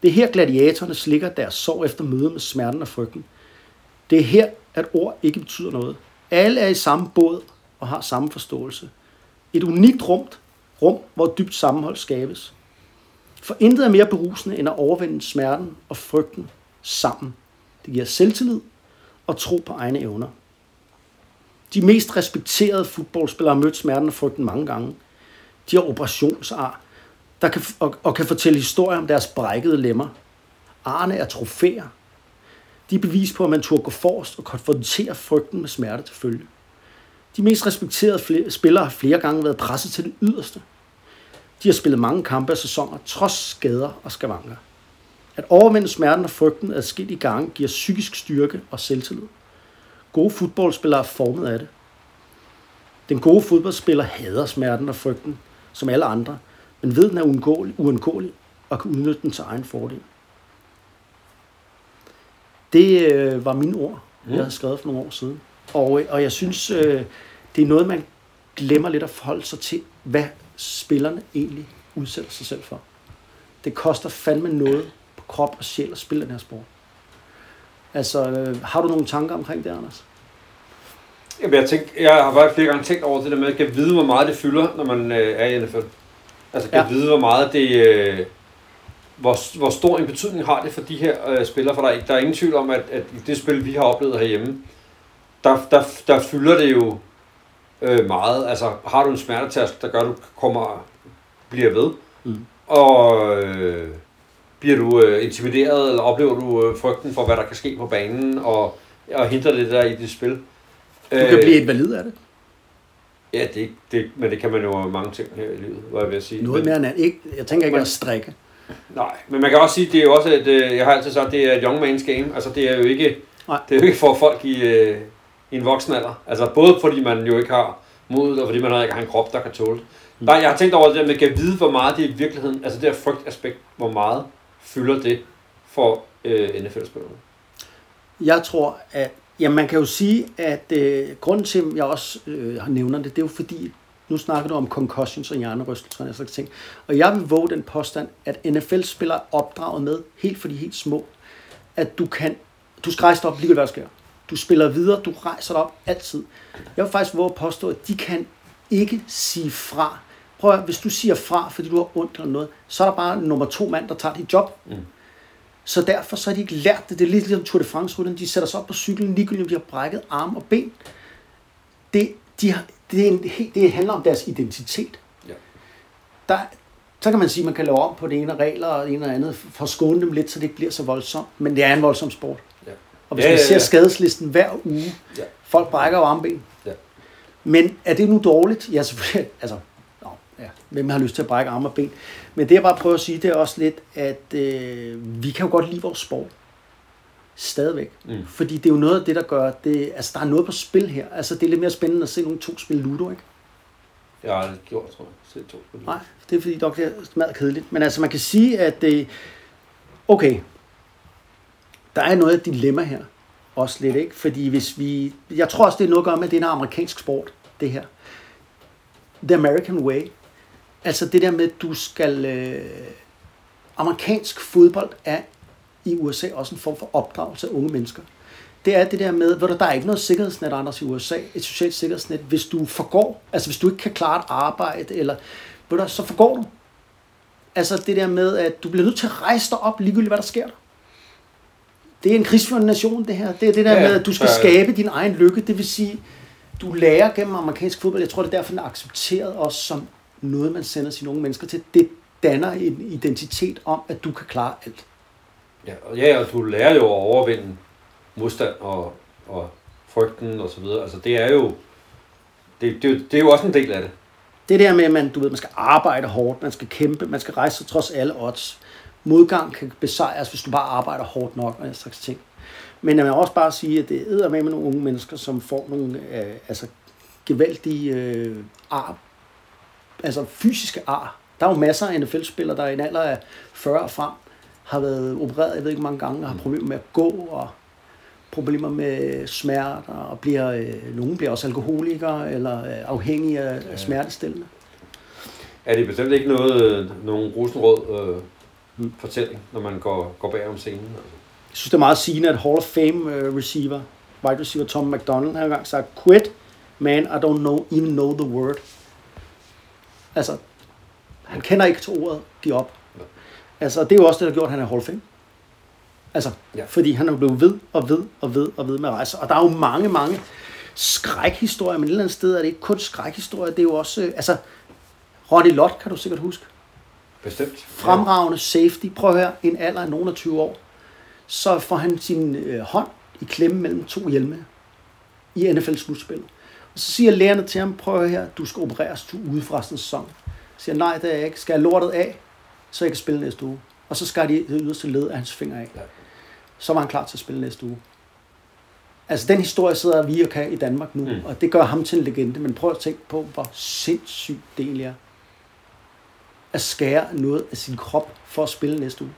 Det er her gladiatorerne slikker deres sorg efter møde med smerten og frygten. Det er her, at ord ikke betyder noget. Alle er i samme båd og har samme forståelse. Et unikt rum, rum hvor dybt sammenhold skabes. For intet er mere berusende end at overvinde smerten og frygten sammen. Det giver selvtillid og tro på egne evner. De mest respekterede fodboldspillere har mødt smerten og frygten mange gange. De har operationsar, der kan, og, og kan fortælle historier om deres brækkede lemmer. Arne er trofæer. De er bevis på, at man turde gå forrest og konfrontere frygten med smerte til følge. De mest respekterede spillere har flere gange været presset til det yderste. De har spillet mange kampe og sæsoner, trods skader og skavanker. At overvinde smerten og frygten at skidt i gang giver psykisk styrke og selvtillid. Gode fodboldspillere er formet af det. Den gode fodboldspiller hader smerten og frygten, som alle andre, men ved, den er uundgåelig, uundgåelig og kan udnytte den til egen fordel. Det øh, var mine ord, jeg havde skrevet for nogle år siden. Og, øh, og jeg synes, øh, det er noget, man glemmer lidt at forholde sig til, hvad spillerne egentlig udsætter sig selv for. Det koster fandme noget på krop og sjæl at spille den her sport. Altså, øh, har du nogle tanker omkring det, Anders? Jamen, jeg, tænk, jeg har faktisk flere gange tænkt over det der med, at jeg kan vide, hvor meget det fylder, når man øh, er i NFL. Altså, kan Ja. ja. vide, hvor meget det... Øh, hvor, hvor stor en betydning har det for de her øh, spillere? For der, er- der er ingen tvivl om, at, at i det spil, vi har oplevet herhjemme, der, der, der fylder det jo øh, meget. Altså, har du en smertetask, der gør, at du kommer, bliver ved, Mm. og øh, bliver du øh, intimideret, eller oplever du øh, frygten for, hvad der kan ske på banen, og, og hindrer det der i dit spil? Du kan blive et valid af det. Ja, det, det, men det kan man jo mange ting her i livet, hvad jeg vil sige. Noget men, mere end. Ikke, jeg tænker ikke Men- at strikke. Nej, men man kan også sige, det er jo også, et, øh, jeg har altid sagt, det er et young man's game. Altså, det er jo ikke, Nej. det er jo ikke for folk i, øh, i en voksen alder. Altså, både fordi man jo ikke har modet, og fordi man ikke har en krop, der kan tåle det. Mm. Der, jeg har tænkt over det der med, at vide, hvor meget det i virkeligheden, altså det her frygtaspekt, hvor meget fylder det for øh, NFL-spillerne. Jeg tror, at ja, man kan jo sige, at øh, grunden til, at jeg også øh, har nævner det, det er jo fordi, nu snakker du om concussions og hjernerystelser og sådan ting. Og jeg vil våge den påstand, at NFL-spillere er opdraget med, helt for de helt små, at du kan, du skal rejse dig op, ligegyldigt hvad der sker. Du spiller videre, du rejser dig op altid. Jeg vil faktisk våge at påstå, at de kan ikke sige fra. Prøv at, hvis du siger fra, fordi du har ondt eller noget, så er der bare nummer to mand, der tager dit job. Så derfor så har de ikke lært det. Det er lidt ligesom Tour de France-rytterne. De sætter sig op på cyklen, ligegyldigt om de har brækket arme og ben. Det, de har, det, er en, det handler om deres identitet. Ja. Der, så kan man sige, at man kan lave om på det ene regler og det ene og andet, for at skåne dem lidt, så det ikke bliver så voldsomt. Men det er en voldsom sport. Ja. Og hvis Ja, man ja, ser ja. skadeslisten hver uge, Ja. folk brækker jo armben. Ja. Men er det nu dårligt? Ja, selvfølgelig. Altså, nå, ja. Hvem har lyst til at brække arme og ben? Men det jeg bare prøver at sige, det er også lidt, at øh, vi kan jo godt lide vores sport. Stadigvæk. Mm. Fordi det er jo noget af det, der gør, det, altså der er noget på spil her. Altså det er lidt mere spændende at se nogle to spille Ludo, ikke? Jeg har aldrig gjort, tror jeg. Set to spil. Nej, det er fordi, dog det er smadret kedeligt. Men altså, man kan sige, at det, okay, der er noget dilemma her. Også lidt, ikke? Fordi hvis vi, jeg tror også, det er noget at gøre med, at det er en amerikansk sport, det her. The American Way. Altså det der med, at du skal... Øh, amerikansk fodbold er i USA også en form for opdragelse af unge mennesker. Det er det der med, hvor der er ikke noget sikkerhedsnet, Anders, i USA, et socialt sikkerhedsnet. Hvis du forgår, altså hvis du ikke kan klare et arbejde, eller, ved du, så forgår du. Altså det der med, at du bliver nødt til at rejse dig op, ligegyldigt hvad der sker der. Det er en krigsførende nation, det her. Det er det der Ja, med, at du skal ja. skabe din egen lykke. Det vil sige, du lærer gennem amerikansk fodbold. Jeg tror, det er derfor, den er accepteret også som noget, man sender sine unge mennesker til. Det danner en identitet om, at du kan klare alt. Ja, og ja, og du lærer jo at overvinde modstand og, og frygten og så videre. Altså det er jo, det, det, det er jo også en del af det. Det der med, at man, du ved, man skal arbejde hårdt, man skal kæmpe, man skal rejse sig trods alle odds. Modgang kan besejres, hvis du bare arbejder hårdt nok og den slags ting. Men jeg vil også bare sige, at det er med med nogle unge mennesker, som får nogle øh, altså, gevaldige øh, ar, altså fysiske ar. Der er jo masser af NFL-spillere, der i en alder af 40 og frem har været opereret, jeg ved ikke mange gange, og har problemer med at gå, og problemer med smerter, og bliver, øh, nogen bliver også alkoholikere, eller øh, afhængige af, af smertestillende. Er det bestemt ikke noget, øh, nogen rosenrød øh, fortælling, når man går, går bag om scenen? Altså? Jeg synes, det er meget sigende, at Hall of Fame øh, receiver, wide receiver Tom McDonald, har engang sagt, quit, man, I don't know, even know the word. Altså, han kender ikke til ordet, giv op. Ja. Altså, det er jo også det, der har gjort, at han er Hall of Fame. Altså, Ja. fordi han er blevet ved og ved og ved og ved med at rejse. Og der er jo mange, mange skrækhistorier, men et eller andet sted er det ikke kun skrækhistorier, det er jo også, øh, altså, Ronnie Lott kan du sikkert huske. Bestemt. Fremragende safety. Prøv at høre, en alder af nogen af 20 år. Så får han sin øh, hånd i klemme mellem to hjelme i NFL-slutspil. Og så siger lægerne til ham, prøv her, du skal opereres, du ude for resten af sæsonen. Så siger nej, det er jeg ikke. Skal jeg lortet af, så jeg kan spille næste uge. Og så skar de det yderste led af hans finger af. Ja. Så var han klar til at spille næste uge. Altså den historie sidder vi og kan i Danmark nu, mm. og det gør ham til en legende. Men prøv at tænke på, hvor sindssygt det egentlig er at skære noget af sin krop for at spille næste uge.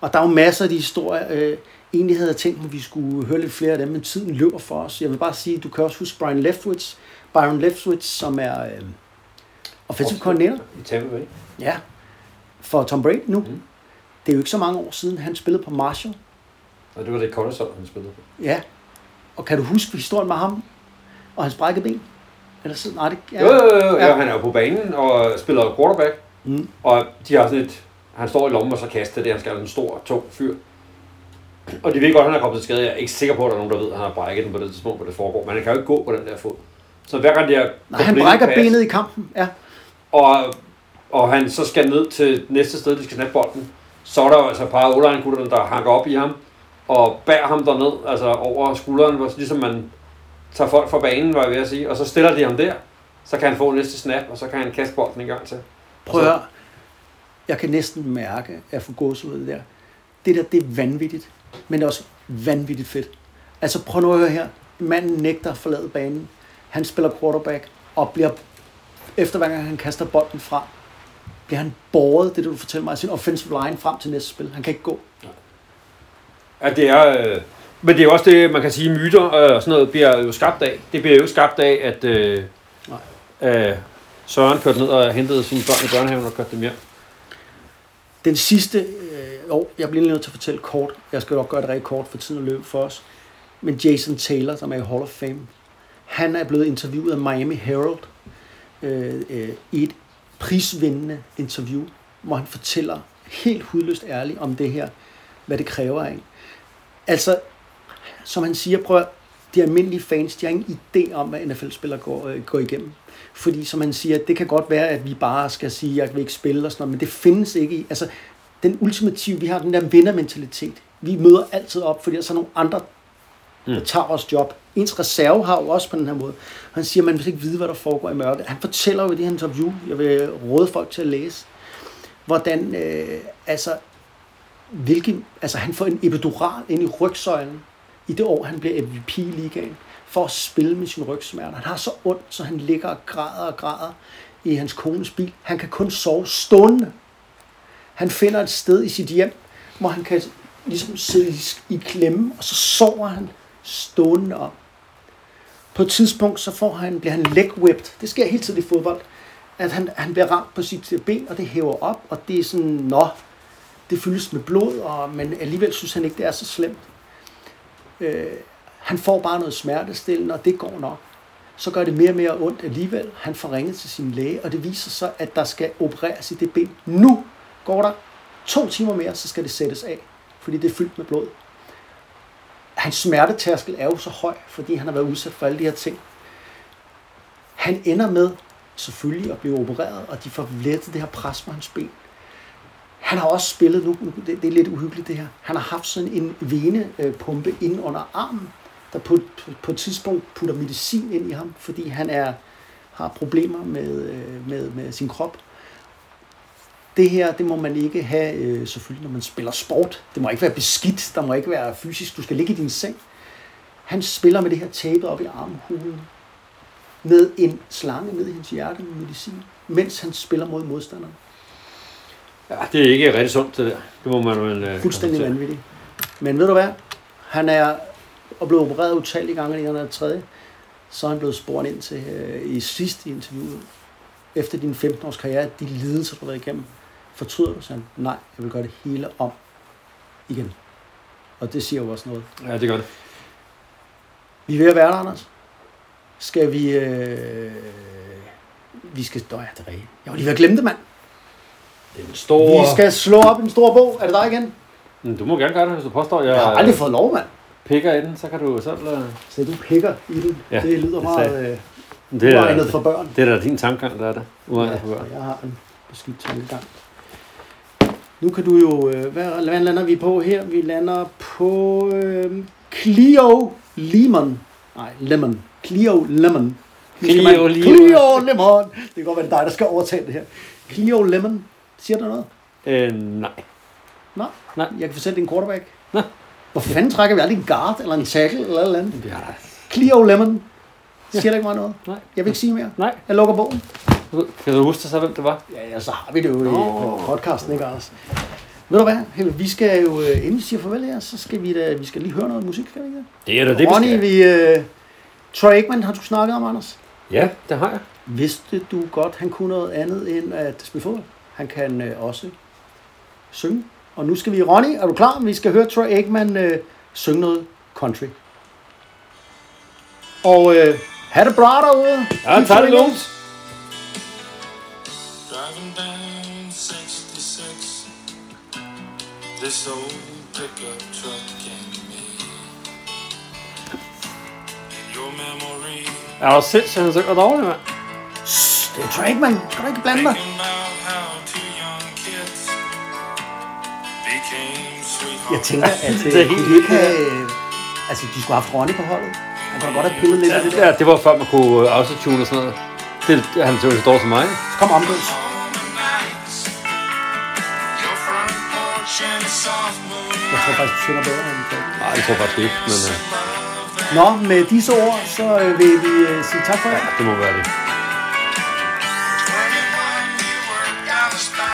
Og der er jo masser af de historier. Øh, egentlig havde jeg tænkt, at vi skulle høre lidt flere af dem, men tiden løber for os. Jeg vil bare sige, du kan også huske Brian Leftwich. Byron Leftwich, som er øh, offensive coordinator. I Tampa Bay. Ja, for Tom Brady nu. Mm. Det er jo ikke så mange år siden, han spillede på Marshall. Og det var det Cottesol, han spillede på. Ja. Og kan du huske historien med ham og hans brækkede ben? Eller så, nej, det, ja. Jo, jo, jo, jo. Ja. Han er jo på banen og spiller quarterback. Mm. Og de har sådan et... Han står i lommen og så kaster det. Han skal have en stor, tung fyr. Og de ved godt, at han er kommet til skade. Jeg er ikke sikker på, at der er nogen, der ved, at han har brækket den på det tidspunkt, hvor det foregår. Men han kan jo ikke gå på den der fod. Så hver gang de har... Nej, han brækker benet i kampen. Ja. Og, og han så skal ned til næste sted, de skal snappe bolden. Så er der jo altså et par o gutterne der hanker op i ham. Og bærer ham derned, altså over skulderen, hvor, ligesom man tager folk fra banen, var jeg ved at sige. Og så stiller de ham der. Så kan han få næste snap, og så kan han kaste bolden en gang til. Prøv at. Jeg kan næsten mærke, at jeg får gås ud af det der. Det der, det er vanvittigt. Men det er også vanvittigt fedt. Altså prøv nu at høre her. Manden nægter at forlade banen. Han spiller quarterback og bliver, efter hver gang han kaster bolden fra, bliver han båret, det du fortæller mig, sin offensive line frem til næste spil. Han kan ikke gå. Ja, det er... Øh, men det er jo også det, man kan sige, myter øh, og sådan noget bliver jo skabt af. Det bliver jo skabt af, at øh, øh, Søren kørte ned og hentede sine børn i børnehaven og kørte dem hjem. Den sidste, øh, jo, jeg bliver nødt til at fortælle kort. Jeg skal nok gøre det rigtig kort, for tiden at løbe for os. Men Jason Taylor, som er i Hall of Fame, han er blevet interviewet af Miami Herald øh, øh, i et prisvindende interview, hvor han fortæller helt hudløst ærligt om det her, hvad det kræver af en. Altså, som han siger, prøv at, de almindelige fans, de har ingen idé om, hvad NFL-spillere går, øh, går igennem. Fordi som han siger, det kan godt være, at vi bare skal sige, at jeg vil ikke spille og sådan noget, men det findes ikke i. Altså, den ultimative, vi har den der vindermentalitet. Vi møder altid op, fordi der er så nogle andre, der tager vores job. Ens reserve har jo også på den her måde. Han siger, at man vil ikke vide, hvad der foregår i mørket. Han fortæller jo i det her interview, jeg vil råde folk til at læse, hvordan, øh, altså, hvilken, altså han får en epidural ind i rygsøjlen i det år, han bliver MVP i ligaen, for at spille med sin rygsmerter. Han har så ondt, så han ligger og græder og græder i hans kones bil. Han kan kun sove stående. Han finder et sted i sit hjem, hvor han kan ligesom sidde i, klemme, og så sover han stående op. På et tidspunkt, så får han, bliver han leg whipped. Det sker hele tiden i fodbold. At han, han bliver ramt på sit ben, og det hæver op, og det er sådan, nå, det fyldes med blod, og, men alligevel synes han ikke, det er så slemt. Øh, han får bare noget smertestillende, og det går nok. Så gør det mere og mere ondt alligevel. Han får ringet til sin læge, og det viser sig, at der skal opereres i det ben. Nu går der to timer mere, så skal det sættes af, fordi det er fyldt med blod. Hans smertetærskel er jo så høj, fordi han har været udsat for alle de her ting. Han ender med selvfølgelig at blive opereret, og de får lettet det her pres på hans ben. Han har også spillet, nu, det, det er lidt uhyggeligt det her, han har haft sådan en venepumpe øh, inde under armen, der på, på, på et tidspunkt putter medicin ind i ham, fordi han er, har problemer med, øh, med, med sin krop. Det her, det må man ikke have, øh, selvfølgelig, når man spiller sport. Det må ikke være beskidt, der må ikke være fysisk. Du skal ligge i din seng. Han spiller med det her tape op i armhulen, med en slange ned i hans hjerte med medicin, mens han spiller mod modstanderen. Ja, det er ikke rigtig sundt, det der. Det må man vel... øh, Fuldstændig vanvittigt. Men ved du hvad? Han er og blevet opereret utallige gange, i han er tredje. Så er han blevet spurgt ind til øh, i sidste interview, efter din 15-års karriere, de lidelser, du har været igennem. Fortryder du? Så han, nej, jeg vil gøre det hele om igen. Og det siger jo også noget. Ja, det gør det. Vi er ved at være der, Anders. Skal vi... Øh, vi skal... Nå ja, det er rigtigt. Jeg var lige ved at glemme det, mand. Den store... Vi skal slå op en stor bog. Er det dig igen? Mm, Du må gerne gøre det, hvis du påstår, jeg, Jeg har aldrig fået lov, mand. pikker i den, så kan du selv... øh, Så du pikker i den. Ja, det lyder det meget øh, Det er, uegnet for børn. det er da din tankegang, der er der. Uegnet for Ja, børn. jeg har en beskidt tankegang. Nu kan du jo... Øh, hvad, hvad lander vi på her? Vi lander på øh, Clio Lemon. Nej, Lemon. Clio Lemon. Nu skal Clio Lemon. Clio Lemon. Det kan godt være, det er dig, der skal overtage det her. Clio Lemon. Siger du noget? Øh, nej. Nej. Nej. Jeg kan fortælle, det er en quarterback. Nå. Hvor fanden trækker vi aldrig en guard eller en tackle eller et eller andet? Ja. Clio Lemon. Siger det ikke mig noget? Nej. Jeg vil ikke sige mere. Nej. Jeg lukker bogen. Kan du huske så, hvem det var? Ja, ja, så har vi det jo i, Nå. på podcasten, ikke Anders? Ved du hvad, vi skal jo, øh, inden vi siger farvel her, så skal vi da, vi skal lige høre noget musik, skal vi ikke det? Er da det, Ronny, vi, uh, Troy Aikman har du snakket om, Anders. Ja, det har jeg. Vidste du godt, han kunne noget andet end at spille fodbold? Han kan øh, også synge. Og nu skal vi, Ronny, er du klar? Vi skal høre Troy Aikman øh, synge noget country. Og øh, ha' det bra derude. Ja, tag det lugnt. Driving down 66, this old pickup truck and me. In your memory, Er du sindssygt, han synger dårligt, mand? Det er Troy Aikman. Skal du ikke blande sweethearts. Jeg tænker, at Det er øh, helt ikke have... Altså, de skulle have haft Ronny på holdet. Han kunne godt have pillet lidt Ja, af det det, der. der, det var før man kunne øh, autotune og sådan noget. Det, det han så så dårligt som mig. Så kom omgås. Jeg tror faktisk, du synger bedre end. Nej, det tror jeg faktisk ikke, men øh, Nå, med disse ord, så øh, vil vi øh, sige tak for jer. det må være det.